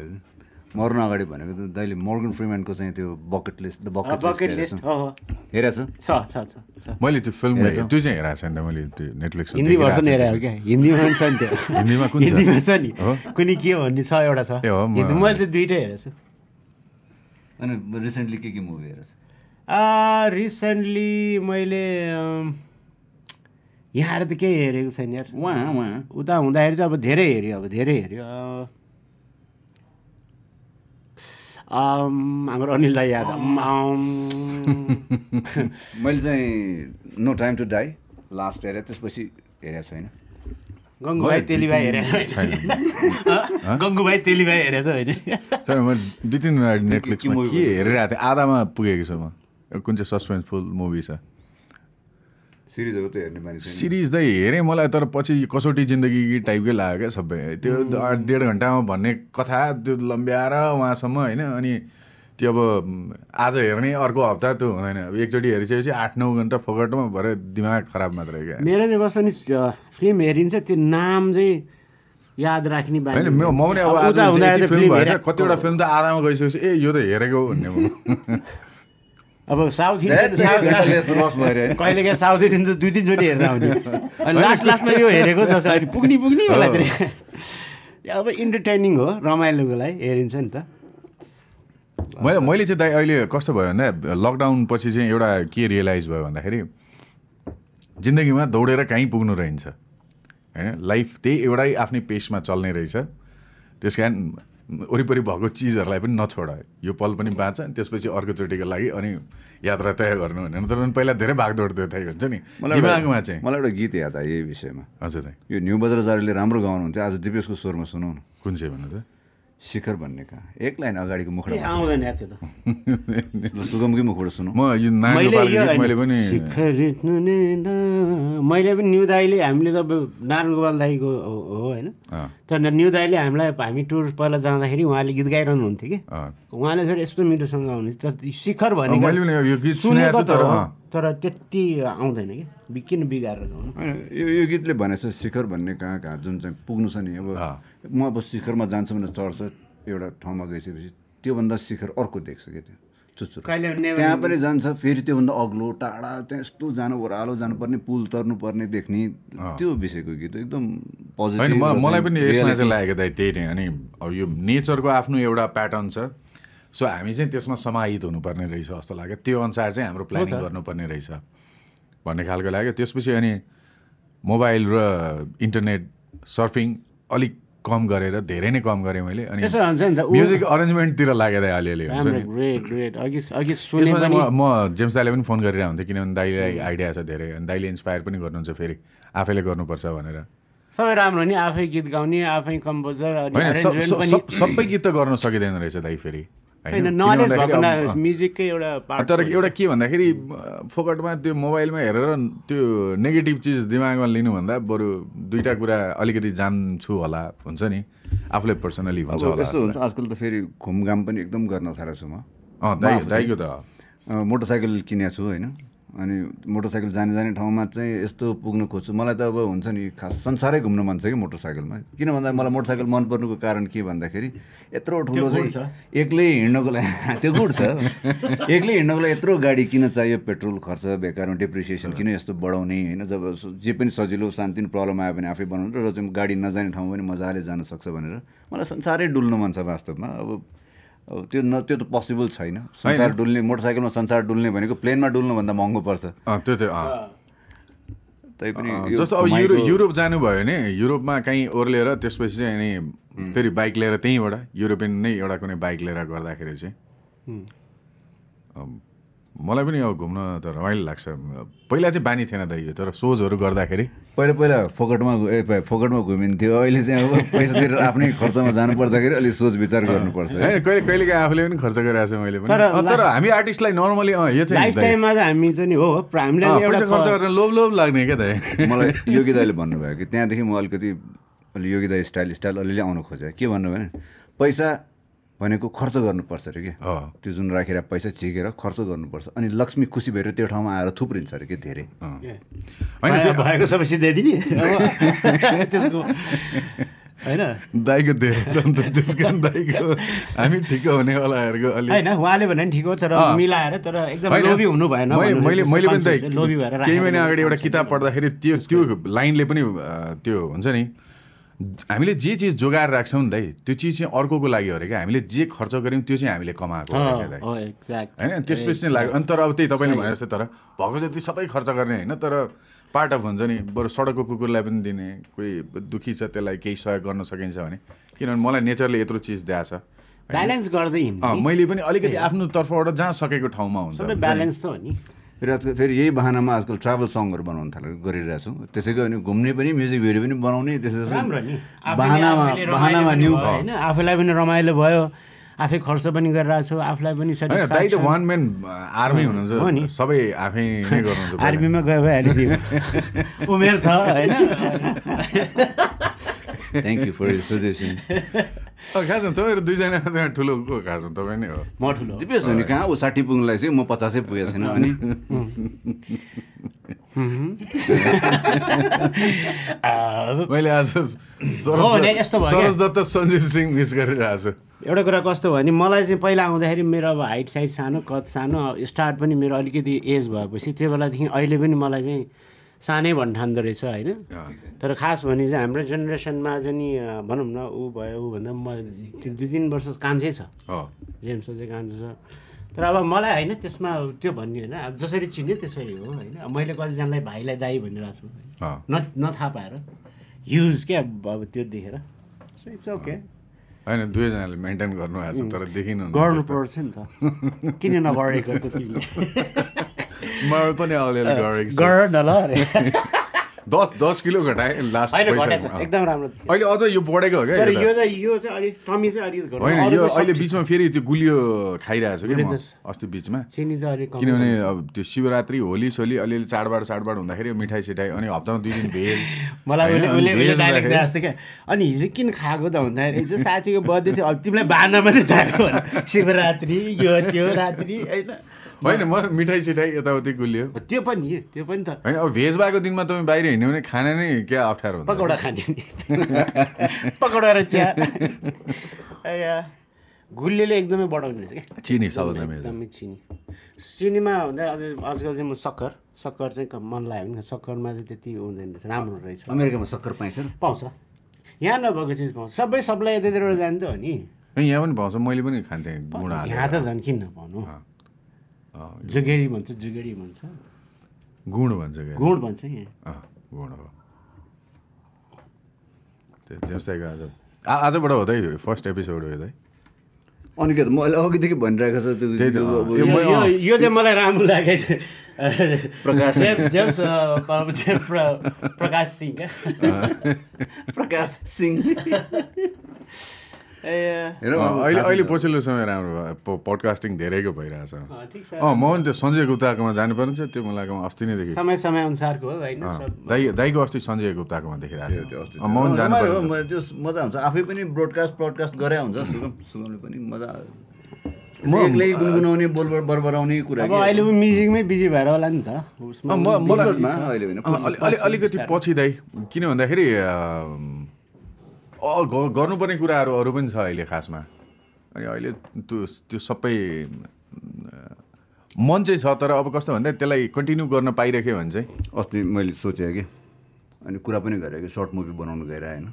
S1: मर्नु अगाडि भनेको त दाइले मोर्गन फ्रिम्यानको चाहिँ त्यो bucket list the bucket
S2: list हो हो।
S1: हेरेको छु
S3: मैले त्यो फिल्म त्यो चाहिँ हेरेको छैन मैले त्यो नेटफ्लिक्स
S2: हिन्दी भर्सन हेरेको क्या? हिन्दीमा पनि छ नि त्यो। *laughs*
S3: हिन्दीमा कुन?
S2: हिन्दीमा छ नि।
S3: हो?
S2: कुनै के भन्ने छ एउटा छ। मैले त दुइटै हेरेको छु
S1: अनि रिसेन्टली के के मुभी हेरेको छ
S2: रिसेन्टली मैले यहाँ आएर त केही हेरेको छैन यार।
S1: उहाँ उहाँ
S2: उता हुँदाखेरि चाहिँ अब धेरै हेऱ्यो अब धेरै हेऱ्यो। अँ, अम, हाम्रो अनिल दाई याद *laughs*
S1: मैले चाहिँ no time to die last हेरेँ त्यसपछि हेरेको छैन।
S2: गङ्गुभाइ *laughs* तेलीभाइ हेरेको
S3: छैन।
S2: गङ्गुभाइ तेलीभाइ हेरेको होइन
S3: छैन म दुई तिन नेटफ्लिक्समा *laughs*
S1: movie
S3: के हेरिरहेको थिएँ? आधामा पुगेको छु म। कुन चाहिँ सस्पेन्सफुल मुभी छ?
S1: सिरिजहरू त हेर्ने मानिस।
S3: सिरिज त हेरेँ मलाई तर पछि कसौटी जिन्दगी टाइपकै लाग्यो क्या सबै त्यो डेढ घन्टामा भन्ने कथा त्यो लम्ब्याएर उहाँसम्म होइन अनि त्यो अब आज हेर्ने अर्को हप्ता त्यो हुँदैन। अब एकचोटि हेरिसकेपछि आठ नौ घन्टा फोकटमा भरे दिमाग खराब मात्रै क्या
S2: मेरो चाहिँ कस्तो नि फिल्म हेरिन्छ त्यो नाम चाहिँ याद राख्ने बानी
S3: होइन म म पनि अब आज कतिवटा फिल्म त आधामा गइसकेपछि ए यो त हेरेको भन्ने म।
S2: अब साउथ इन्डियन। कहिले काहीँ साउथ इन्डियन त दुई तिनचोटि हेरेर आउने *laughs* अनि लास्ट लास्टमा यो हेरेको जस्तो अहिले पुग्ने पुग्ने होला त्यो अब इन्टरटेनिङ हो रमाइलोको लागि हेरिन्छ नि त।
S3: मैले मैले चाहिँ दाइ अहिले कस्तो भयो भन्दा लकडाउन पछि चाहिँ एउटा के रियलाइज भयो भन्दाखेरि जिन्दगीमा दौडेर कहीँ पुग्नु रहन्छ। होइन? लाइफ त्यही एउटै आफ्नै पेसमा चल्ने रहेछ। त्यस कारण वरिपरि भएको चिजहरूलाई पनि नछोड यो पल पनि बाँच अनि त्यसपछि अर्कोचोटिको लागि अनि यात्रा तय गर्नु भनेर। तर पनि पहिला धेरै भागदौड त्यो थाहै हुन्छ नि। दिमागमा चाहिँ।
S1: मलाई एउटा गीत याद आयो यही विषयमा।
S3: हजुर।
S1: यो न्यु बज्राचार्यले राम्रो गाउनुहुन्थ्यो आज दिपेशको स्वरमा सुनौ न।
S3: कुन चाहिँ भन्नु त?
S1: शिखर भन्ने कहाँ? एक लाइन अगाडिको मुखडा
S2: आउँदैन त्यो त।
S1: सुगमकै मुखबाट सुनौ
S2: मैले
S3: पनि
S2: शिखर नुने न- मैले पनि न्यु दाईले हामीले त नारायण गोपाल दाईको हो हो होइन। तर न्यु दाईले हामीलाई हामी टुर पहिला जाँदाखेरि उहाँले गीत गाइरहनु हुन्थ्यो कि। उहाँले चाहिँ यस्तो मिठोसँग गाउनु तर शिखर
S3: मैले
S2: भनेको
S3: पनि यो गीत
S2: सुनेको
S3: तर।
S2: तर त्यति आउँदैन कि। किन बिगारेर
S1: यो यो गीतले भनेको छ शिखर भन्ने कहाँ कहाँ जुन चाहिँ पुग्नु छ नि अब। म अब शिखरमा जान्छु भने चढ्छ एउटा ठाउँमा गइसकेपछि त्योभन्दा शिखर अर्को देख्छ क्या त्यो चुच्चु त्यहाँ पनि जान्छ फेरि त्योभन्दा अग्लो टाढा त्यहाँ यस्तो जानु ओह्रालो जानुपर्ने पुल तर्नुपर्ने देख्ने त्यो विषयको गीत एकदम पोजिटिभ
S3: म- मलाई पनि यसमा चाहिँ लागेको दाइ त्यही नै अनि अब यो नेचरको आफ्नो एउटा प्याटर्न छ। सो हामी चाहिँ त्यसमा समाहित हुनुपर्ने रहेछ जस्तो लाग्यो। त्यो अनुसार चाहिँ हाम्रो प्लानिङ गर्नुपर्ने रहेछ भन्ने खालको लाग्यो। त्यसपछि अनि मोबाइल र इन्टरनेट सर्फिङ अलिक कम गरेर धेरै नै कम गरेँ मैले। अनि म्युजिक अरेन्जमेन्टतिर दाइ अलिअलि म म जेम्स दाईले पनि फोन गरिरहेको हुन्थेँ किनभने दाईलाई आइडिया छ धेरै अनि दाईले इन्सपायर पनि गर्नुहुन्छ फेरि। आफैले गर्नुपर्छ भनेर।
S2: सबै राम्रो नि आफै गीत गाउने आफै कम्पोजर
S3: सब- गीत त गर्न सकिँदैन रहेछ दाइ फेरि। तर एउटा के भन्दाखेरि फोकटमा त्यो मोबाइलमा हेरेर त्यो नेगेटिभ चिज दिमागमा लिनुभन्दा बरु दुईवटा कुरा अलिकति जान्छु होला हुन्छ नि? आफूले पर्सनली भन्छ
S1: अब
S3: होला
S1: हुन्छ आजकल त फेरि घुमघाम पनि एकदम गर्न थालेको छु म।
S3: अँ दाइ दाइको त।
S1: मोटरसाइकल किनेको छु होइन? अनि मोटरसाइकल जाने जाने ठाउँमा चाहिँ यस्तो पुग्न खोज्छु। मलाई त अब हुन्छ नि खास संसारै घुम्न मन छ कि मोटरसाइकलमा। किन भन्दा मलाई मोटरसाइकल मन पर्नुको कारण के भन्दाखेरि यत्रो ठुलो चाहिँ एक्लै हिँड्नको लागि *laughs* त्यो गुड छ। एक्लै हिँड्नको लागि यत्रो गाडी किन चाहियो? पेट्रोल खर्च बेकारमा डेप्रिसिएसन किन यस्तो बढाउने? होइन जब जे पनि सजिलो शान्ति प्रब्लम आयो भने आफै बनाउनु। र चाहिँ गाडी नजाने ठाउँमा पनि मजाले जान सक्छ भनेर। मलाई संसारै डुल्नु मन छ वास्तवमा। अब त्यो न त्यो त पोसिबल छैन। संसार डुल्ने मोटरसाइकलमा संसार डुल्ने भनेको प्लेनमा डुल्नुभन्दा महँगो पर्छ
S3: अँ त्यो त्यो अँ।
S1: तैपनि
S3: जस्तो अब युरो युरोप जानुभयो भने युरोपमा कहीँ ओर्लिएर त्यसपछि चाहिँ अनि फेरि बाइक लिएर त्यहीँबाट युरोपियन नै एउटा कुनै बाइक लिएर गर्दाखेरि चाहिँ। मलाई पनि अब घुम्न त रमाइलो लाग्छ। पहिला चाहिँ बानी थिएन दाइ यो तर सोजहरू गर्दाखेरि।
S1: पहिला पहिला फोकटमा ए फोकटमा घुमिन्थ्यो। अहिले चाहिँ अब पैसा तिरेर आफ्नै खर्चमा जानु पर्दाखेरि अलिक सोच विचार गर्नुपर्छ। है।
S3: होइन कहिले कहिले काहीँ आफूले पनि खर्च गरेको छु मैले पनि।
S2: तर
S3: हामी आर्टिस्टलाई नर्मली अँ यो चाहिँ
S2: त हामी त हो।
S3: पैसा खर्च गरेर लोभ लोभ लाग्ने क्या दाइ
S1: मलाई योगी दाईले भन्नुभयो कि त्यहाँदेखि म अलिकति अलि योगी दाई स्टाइल स्टाइल अलिअलि आउनु खोजेँ। के भन्नु भने पैसा भनेको खर्च गर्नुपर्छ अरे कि?
S3: अँ।
S1: त्यो जुन राखेर पैसा झिकेर खर्च गर्नुपर्छ। अनि लक्ष्मी खुसी भएर त्यो ठाउँमा आएर थुप्रिन्छ अरे कि धेरै।
S3: होइन
S2: होइन
S3: फेरि-
S2: भएको सबै त्यसको होइन?
S3: दाईको धेरै छ नि त। त्यस कारण दाईको हामी ठिक हुनेवालाहरूको अलिक
S2: होइन उहाँले भने नि ठिक हो तर। मिलाएर तर एकदम लोभी हुनु भएन
S3: मैले मैले पनि
S2: लोभी भएर
S3: केही महिना अगाडि एउटा। किताब पढ्दाखेरि त्यो त्यो लाइनले पनि त्यो हुन्छ नि। हामीले जे चिज जोगाएर राख्छौँ नि दाइ त्यो चिज चाहिँ अर्कोको लागि हो अरे क्या। हामीले जे खर्च गऱ्यौँ त्यो चाहिँ हामीले कमाएको. होइन? त्यसपछि चाहिँ लाग्यो। अनि तर अब त्यही तपाईँले भने जस्तै तर भएको जति सबै खर्च गर्ने होइन तर पार्ट अफ हुन्छ नि बरु सडकको कुकुरलाई पनि दिने कोही दुःखी छ त्यसलाई केही सहयोग गर्न सकिन्छ भने। किनभने मलाई नेचरले यत्रो चिज दिएको छ।
S2: ब्यालेन्स गर्दै
S3: मैले पनि अलिकति आफ्नो तर्फबाट जहाँ सकेको ठाउँमा हुन्छ।
S2: ब्यालेन्स त हो नि।
S1: फेरि आजकल फेरि यही बाहनामा आजकल ट्राभल सङ्गहरू बनाउनु थालेर गरिरहेको छु त्यसैको अनि घुम्ने पनि म्युजिक भिडियो पनि बनाउने त्यसै
S2: राम्रो नि। आफैले-
S1: बाहनामा बाहनामा न्यु
S2: भयो होइन? आफैलाई पनि रमाइलो भयो। आफै खर्च पनि गरिरहेको छु आफूलाई पनि।
S3: वान म्यान आर्मी
S2: हो नि।
S3: हुनुहुन्छ सबै आफै नै गर्नुहुन्छ। *laughs*
S2: आर्मीमा गयो भइहाल्यो *laughs* उमेर छ होइन?
S1: थ्याङ्क यू फर सजेसन
S3: खास न तपाईँहरू दुईजना त्यहाँ ठुलो को खास न तपाईँ नै हो
S2: म ठुलो।
S1: दिपेश हो नि कहाँ ऊ साठी पुग्नुलाई चाहिँ म पचासै पुगेको छैन अनि
S2: आ, *laughs*
S3: मैले आज? सरस दत्त सञ्जीव सिंह मिस गरिरहेको छु
S2: एउटा कुरा कस्तो भयो भने मलाई चाहिँ पहिला आउँदाखेरि मेरो अब हाइट साइट सानो कद सानो स्टार्ट पनि मेरो अलिकति एज भएपछि त्यो बेलादेखि अहिले पनि मलाई चाहिँ सानै भन्नु ठान्दो रहेछ होइन। तर खास भने चाहिँ हाम्रो जेनेरेसनमा चाहिँ नि भनौँ न ऊ भयो ऊभन्दा म त्यो दुई तिन वर्ष कान्छै छ।
S3: हो
S2: जेम्सो चाहिँ कान्छ छ। तर अब मलाई होइन त्यसमा त्यो भन्ने होइन अब जसरी चिन्यो त्यसरी हो होइन। मैले कतिजनालाई भाइलाई दाई भनिरहेको छु। न नथाहा पाएर। युज क्या अब त्यो देखेर। सो इट्स ओके
S3: होइन दुवैजनाले मेन्टेन गर्नुभएको छ तर देखिनु
S2: गर्नु पर्छ नि त। किन नगरेको त *laughs* तिमीले
S3: म पनि अलिअलि गरेको छु।
S2: गर न ल अरे। *laughs*
S3: दस दस किलो घटाएँ लास्ट
S2: एकदम राम्रो।
S3: अहिले अझ यो बढेको हो क्या
S2: तर
S3: यो।
S2: चाहिँ यो चाहिँ अलिक चाहिँ अलिक।
S3: होइन
S2: अरू
S3: यो अहिले बिचमा फेरि त्यो गुलियो खाइरहेको छु कि अस्ति बिचमा। किनभने अब त्यो शिवरात्रि होली सोली अलिअलि चाडबाड साडबाड हुँदाखेरि मिठाई सिठाई अनि हप्तामा दुई दिन भेल। *laughs*
S2: मलाई
S3: हुँदाखेरि-
S2: जस्तो क्या। अनि हिजो किन खाएको त भन्दाखेरि हिजो साथीको बर्थडे थियो अब तिमीलाई बाह्र मात्रै चाहिएको भने शिवरात्रि यो त्यो रात्रि होइन।
S3: होइन म मिठाई सिठाई यताउति गुलियो।
S2: त्यो पनि त्यो पनि त।
S3: होइन अब भेज भएको दिनमा तपाईँ बाहिर हिँड्यो भने खाना नै क्या अप्ठ्यारो हुन्छ।
S2: पकौडा खाने नि। पकौडा र चिया। या गुलियोले एकदमै बढाउने रहेछ क्या।
S3: चिनी सबभन्दा
S2: एकदमै चिनी। चिनीमा हुँदा अझ आजकल चाहिँ म सक्खर सक्खर चाहिँ कम मन लाग्यो भने सक्खरमा चाहिँ त्यति हुँदैन रहेछ। राम्रो रहेछ।
S1: अमेरिकामा सक्कर पाइन्छ। र
S2: पाउँछ। यहाँ नभएको चिज पाउँछ। सबै सबलाई यतातिर जान्छ हो नि
S3: यहाँ पनि पाउँछ। मैले पनि खान्थेँ गुण
S2: यहाँ त झन् किन नपाउनु जुगेडी भन्छ जुगेडी भन्छ।
S3: गुण भन्छ
S2: गुड भन्छ
S3: गुण हो। जेम्सदाईको आज आ- आजबाट हो फर्स्ट एपिसोड हो दाइ
S1: अनिकेत मैले अघिदेखि भनिरहेको छ
S3: त, यो
S2: चाहिँ मलाई राम्रो लाग्यो
S1: प्रकाश।
S2: प्रकाश सिंह।
S1: प्रकाश सिंह। हेर
S3: अहिले अहिले पछिल्लो समय राम्रो भयो पडकास्टिङ धेरैको भइरहेछ
S2: अँ, ठिक छ
S3: अँ म पनि त्यो सञ्जय गुप्ताकोमा जानुपर्ने छ त्यो मलाई अस्ति नैदेखि
S2: समय समय अनुसारको हो होइन
S3: दाइ दाइको अस्ति सञ्जय गुप्ताकोमा देखिरहेको
S1: त्यो अस्ति
S3: थियो अँ, म पनि
S1: म- त्यो मजा हुन्छ आफै पनि ब्रोडकास्ट ब्रोडकास्ट गरे हुन्छ सुगम सुगमले पनि मजा
S3: म-
S1: एक्लै गुनगुनाउने बोल बरबराउने कुरा
S2: अब अहिले ऊ म्युजिकमै बिजी भएर होला नि त
S3: म- मलाई
S1: फुर्सदमा अहिले होइन
S3: अँ, अलि- अलि- अलिकति पछि दाइ किन भन्दाखेरि गर्नुपर्ने कुराहरू अरू पनि छ अहिले खासमा। अनि अहिले त्यो त्यो सबै मन चाहिँ छ तर अब कस्तो भन्दा त्यसलाई कन्टिन्यू गर्न पाइराख्यो भने चाहिँ।
S1: अस्ति मैले सोचेँ कि अनि कुरा पनि गरेँ कि सर्ट मुभी बनाउनु गएर होइन।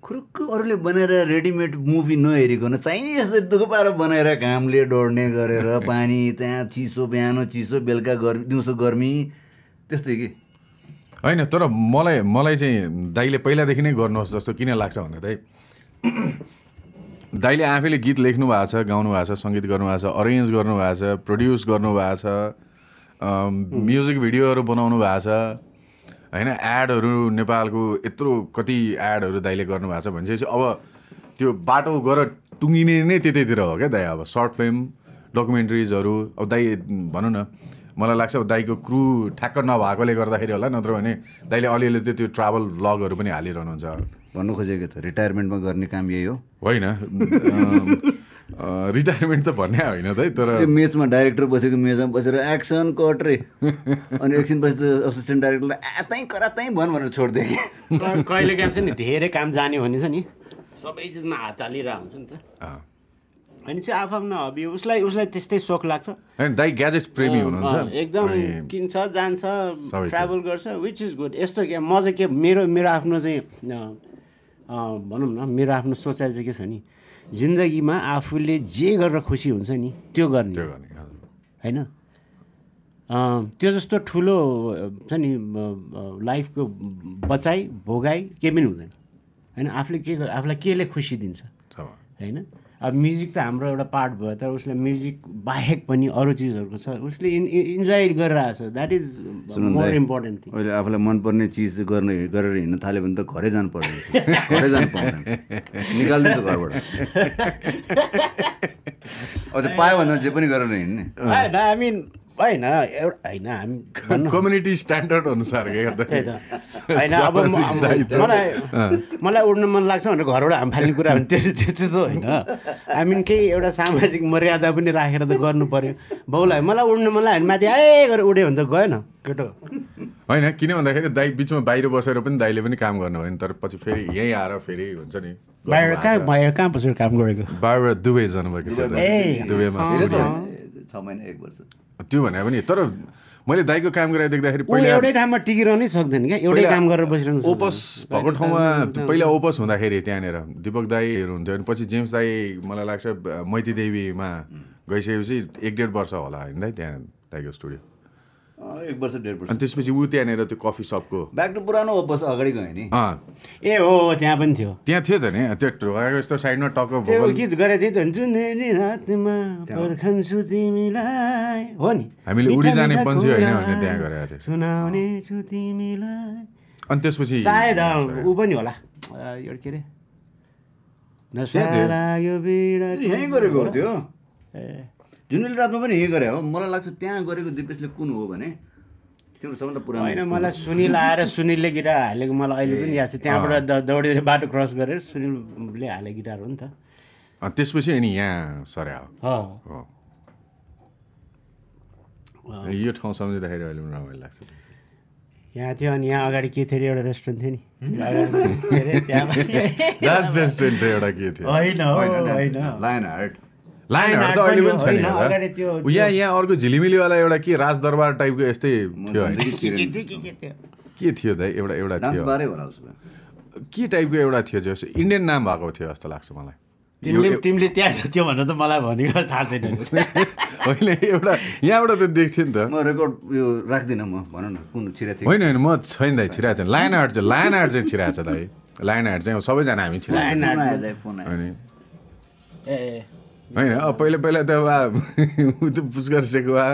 S1: खुरुक्क अरूले बनाएर रेडिमेड मुभी नहेरिकन चाहिने जस्तो दुःख पाएर बनाएर घामले डढ्ने गरेर *laughs* पानी त्यहाँ चिसो बिहान चिसो बेलुका गर्मी दिउँसो गर्मी त्यस्तै कि।
S3: होइन तर मलाई मलाई चाहिँ दाइले पहिलादेखि नै गर्नुहोस् जस्तो किन लाग्छ भन्दा दाइ दाइले आफैले गीत लेख्नु भएको छ गाउनु भएको छ सङ्गीत गर्नुभएको छ अरेन्ज गर्नुभएको छ प्रड्युस गर्नुभएको छ म्युजिक भिडियोहरू बनाउनु भएको छ होइन एडहरू नेपालको यत्रो कति एडहरू दाइले गर्नुभएको छ भनेपछि अब त्यो बाटो गएर टुङ्गिने नै त्यतैतिर हो क्या दाइ अब सर्ट फिल्म डकुमेन्ट्रिजहरू अब दाइ भनौँ न मलाई लाग्छ अब दाइको क्रु ठ्याक्क नभएकोले गर्दाखेरि होला नत्र भने दाइले अलिअलि त्यो त्यो ट्राभल भ्लगहरू पनि हालिरहनुहुन्छ।
S1: भन्नु खोजेको त रिटायरमेन्टमा गर्ने काम यही हो?
S3: होइन। रिटायरमेन्ट त भन्ने होइन त है तर
S1: त्यो मेचमा डाइरेक्टर बसेको मेचमा बसेर एक्सन कट रे। अनि एकछिन पछि त असिस्टेन्ट डाइरेक्टरलाई आ तै करा तै भन भनेर छोडिदियो कि।
S2: कहिले काहीँ छ नि धेरै काम जाने भने छ नि। सबै चिजमा हात हालिरहेको हुन्छ नि त। अनि चाहिँ आफआफ्नो हबी उसलाई उसलाई त्यस्तै सोख लाग्छ।
S3: होइन दाइ ग्याजेट प्रेमी हुनुहुन्छ।
S2: एकदम किन्छ जान्छ। ट्राभल गर्छ विच इज गुड यस्तो क्या म चाहिँ के मेरो मेरो आफ्नो चाहिँ भनौँ न मेरो आफ्नो सोचाइ चाहिँ के छ नि जिन्दगीमा आफूले जे गरेर खुसी हुन्छ नि त्यो गर्ने। होइन? त्यो जस्तो ठुलो छ नि लाइफको बचाइ भोगाइ केही पनि हुँदैन। होइन आफूले के आफूलाई केले खुसी दिन्छ। होइन? अब म्युजिक त हाम्रो एउटा पार्ट भयो तर उसले म्युजिक बाहेक पनि अरू चिजहरूको छ उसले इन इन्जोय गरिरहेको छ that is more important thing
S1: अहिले आफूलाई मनपर्ने चिज गर्ने गरेर हिँड्न थाल्यो भने त घरै जानु पर्दैन। घरै जानु पाउँदैन निकालिदिन्छ घरबाट। *laughs* त्यो पायो भने जे पनि गरेर हिँड्ने।
S2: आई मिन होइन एउटा होइन हामी
S3: कम्युनिटी स्ट्यान्डर्ड *laughs* अनुसार
S2: होइन अब। मलाई मलाई उड्न मन लाग्छ भनेर घरबाट हाम फाल्ने कुरा भने त्यो त्यो त्यो त होइन। आई मिन केही एउटा सामाजिक मर्यादा पनि राखेर त गर्नु पऱ्यो बाउलाई मलाई उड्न मन लाग्यो भने माथि ए गरेर उड्यो भने त गएन केटो।
S3: होइन किन भन्दाखेरि दाइ बिचमा बाहिर बसेर पनि दाइले पनि काम गर्नुभयो नि तर पछि फेरि यहीँ आएर फेरि हुन्छ नि
S2: बाहिर कहाँ बाहिर कहाँ बसेर काम गरेको?
S3: बाहिर दुबई जानुभएको थियो दुबईमा
S1: छ महिना एक वर्ष।
S3: त्यो भने पनि तर मैले दाइको काम गरेर देख्दाखेरि पहिला
S2: एउटै ठाउँमा टिकिरहनै सक्दैन क्या एउटै काम गरेर बसिरहनु।
S3: ओपस भएको ठाउँमा पहिला ओपस हुँदाखेरि त्यहाँनिर दिपक दाईहरू हुन्थ्यो अनि पछि जेम्स दाई मलाई लाग्छ मैती देवीमा गइसकेपछि एक डेढ वर्ष होला होइन दाइ त्यहाँ दाइको स्टुडियो।
S1: एक वर्ष डेढ वर्ष।
S3: अनि त्यसपछि ऊ त्यहाँनिर त्यो कफी सपको।
S1: ब्याक टु पुरानो बस अगाडि गयो नि।
S3: अँ।
S2: ए हो त्यहाँ पनि थियो।
S3: त्यहाँ थियो त नि। त्यो ढोकाको यस्तो साइडमा टक्क
S2: गीत गरेको थियो त जुनेली रातमा पर्खन्छु तिमीलाई। हो नि।
S3: हामीले उडी जाने पन्छी होइन भने त्यहाँ गरेको थियो।
S2: सुनाउने छु तिमीलाई।
S3: अनि त्यसपछि
S2: सायद ऊ पनि होला। एउटा के अरे?
S1: यहीँ गरेको हो त्यो।
S2: ए,
S1: जुनेली रातमा पनि यहीँ गरे हो। मलाई लाग्छ त्यहाँ गरेको दिपेशले कुन हो भने तिम्रो सबभन्दा पुरानो
S2: होइन मलाई सुनिल आएर सुनिलले गिटार हालेको मलाई अहिले पनि याद छ। त्यहाँबाट दौडेर बाटो क्रस गरेर सुनिलले हालेको गिटार हो नि त।
S3: अनि त्यसपछि अनि यहाँ सर्या हो
S2: हो
S3: हो। यो ठाउँ सम्झिँदाखेरि अहिले पनि रमाइलो लाग्छ।
S2: यहाँ थियो अनि यहाँ अगाडि के थियो अरे एउटा रेस्टुरेन्ट थियो नि। *laughs* होइन हो होइन
S3: लाइनहरू त अहिले पनि छ नि
S2: होइन,
S3: होला।
S2: अगाडि त्यो-
S3: ऊ यहाँ यहाँ अर्को झिलिमिलीवाला एउटा के राजदरबार टाइपको यस्तै थियो
S2: के थियो?
S3: के थियो दाइ एउटा एउटा थियो। के टाइपको एउटा थियो जस्तो इन्डियन नाम भएको थियो जस्तो लाग्छ मलाई।
S2: तिमीले तिमीले त्यहाँ त्यो भनेर त मलाई भनेको थाहा छैन *laughs*
S3: होइन एउटा यहाँबाट त देख्थ्यो नि त।
S1: म रेकर्ड यो राख्दिनँ म भन न कुन छिरा थियो?
S3: होइन होइन म छैन दाइ छिराएको छैन। लाइन आर्ट चाहिँ लाइन आर्ट चाहिँ छिराएको छ दाइ। लाइन आर्ट चाहिँ सबैजना हामी छिराएको
S2: ए।
S3: होइन? अब पहिला पहिला त अब ऊ त पुस्कर सेकुवा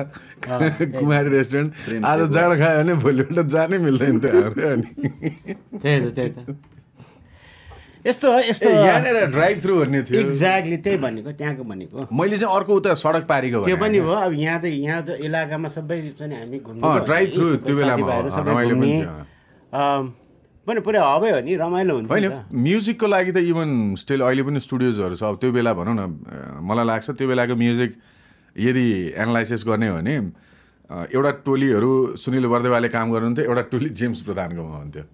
S3: कुमारी रेस्टुरेन्ट। आज। जाँड खायो भने भोलिपल्ट जानै मिल्दैन हाम्रो अनि।
S2: त्यही त त्यही त। यस्तो यस्तो
S3: यहाँनिर ड्राइभ थ्रु भन्ने थियो।
S2: एक्ज्याक्टली त्यही भनेको त्यहाँको भनेको।
S3: मैले चाहिँ अर्को उता सडक पारीको
S2: त्यो। पनि हो अब यहाँ त यहाँ त इलाकामा सबै चाहिँ हामी घुम्नु
S3: through
S2: सबै
S3: त्यो बेलामा पनि
S2: पुरै हबै हो नि रमाइलो हुन्छ
S3: होइन। म्युजिकको लागि त इभन स्टिल अहिले पनि स्टुडियोजहरू छ। अब त्यो बेला भनौँ न मलाई लाग्छ त्यो बेलाको म्युजिक यदि एनालाइसिस गर्ने हो भने एउटा टोलीहरू सुनिल बर्देवाले काम गर्नुहुन्थ्यो एउटा टोली जेम्स प्रधानकोमा हुन्थ्यो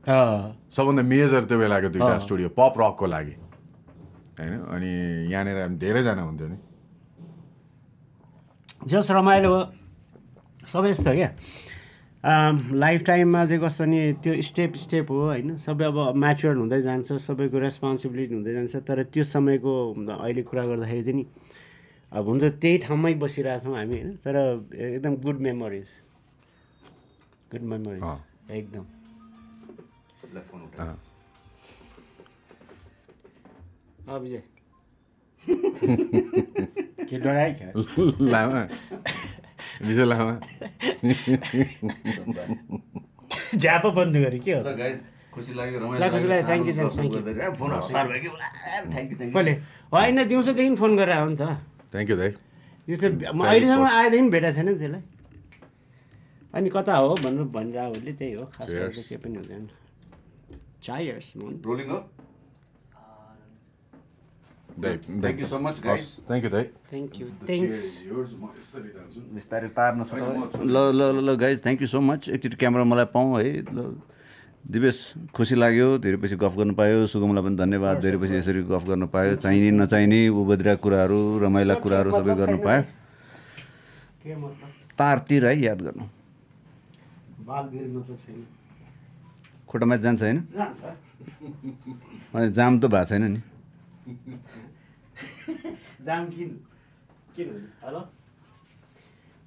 S3: सबभन्दा मेजर त्यो बेलाको दुइटा। स्टुडियो पप रकको लागि। होइन? अनि यहाँनिर धेरैजना हुन्थ्यो नि।
S2: जस रमाइलो सबै यस्तो क्या? लाइफ टाइममा चाहिँ कस्तो नि त्यो स्टेप स्टेप हो होइन? सबै अब म्याच्योर हुँदै जान्छ सबैको रेस्पोन्सिबिलिटी हुँदै जान्छ तर त्यो समयको अहिले कुरा गर्दाखेरि चाहिँ नि अब हुन्छ त्यही ठाउँमै बसिरहेछौँ हामी होइन? तर एकदम गुड मेमोरिज गुड मेमोरिज। एकदम।
S1: ल, फोन उठाऊ।
S2: अँ। विजय। *laughs* के डरायो क्या? *laughs*
S3: लामा।
S2: झ्यापो बन्द गऱ्यो के हो
S1: खुसी लाग्यो।
S2: कहिले होइन दिउँसोदेखि फोन गरेर हो नि त।
S3: थ्याङ्क यू दाइ
S2: यो चाहिँ म अहिलेसम्म आएदेखि भेटाएको छैन नि त्यसलाई। अनि कता हो भनेर भनिरहेको उसले त्यही हो खास. केही पनि हुँदैन। चायर्स
S1: रोलिङ हो? Thank you. So much, guys.
S3: Thank you दाइ
S2: थ्याङ्क यू थ्याङ्क्स
S1: बिस्तारै तार्न सक्छ ल ल ल ल guys thank you so much एकचोटि क्यामेरा मलाई पाऊँ है ल दिवेश खुसी लाग्यो धेरै पछि गफ गर्नु पायो सुगमलाई पनि धन्यवाद धेरै पछि यसरी गफ गर्नु पायो चाहिने नचाहिने उबद्रा कुराहरू रमाइला कुराहरू सबै गर्नु पायो तारतिर है याद गर्नु खुट्टामा जान्छ होइन जाम त भएको छैन नि
S2: जाम किन हेलो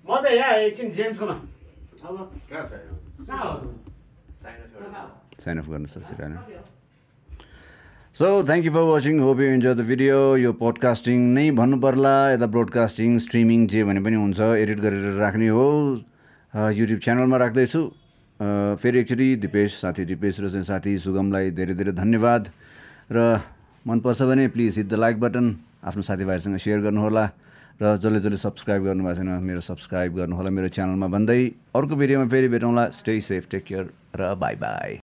S2: म त यहाँ एकछिन जेम्सकोमा अब कहाँ हो
S1: साइन अफ गर्न सकिरहेन so thank you for watching hope you enjoy the video यो पोडकास्टिङ नै भन्नु पर्ला। यता ब्रोडकास्टिङ स्ट्रिमिङ जे भने पनि हुन्छ एडिट गरेर राख्ने हो। युट्युब च्यानलमा राख्दैछु। फेरि एकचोटि दिपेश साथी दिपेश र चाहिँ साथी सुगमलाई धेरै धेरै धन्यवाद। र मनपर्छ भने please hit the like button आफ्नो साथीभाइहरूसँग सेयर गर्नुहोला र जसले जसले सब्सक्राइब गर्नुभएको छैन मेरो सब्सक्राइब गर्नुहोला। मेरो च्यानलमा भन्दै अर्को भिडियोमा फेरि भेटौँला। स्टे सेफ टेक केयर र बाई बाई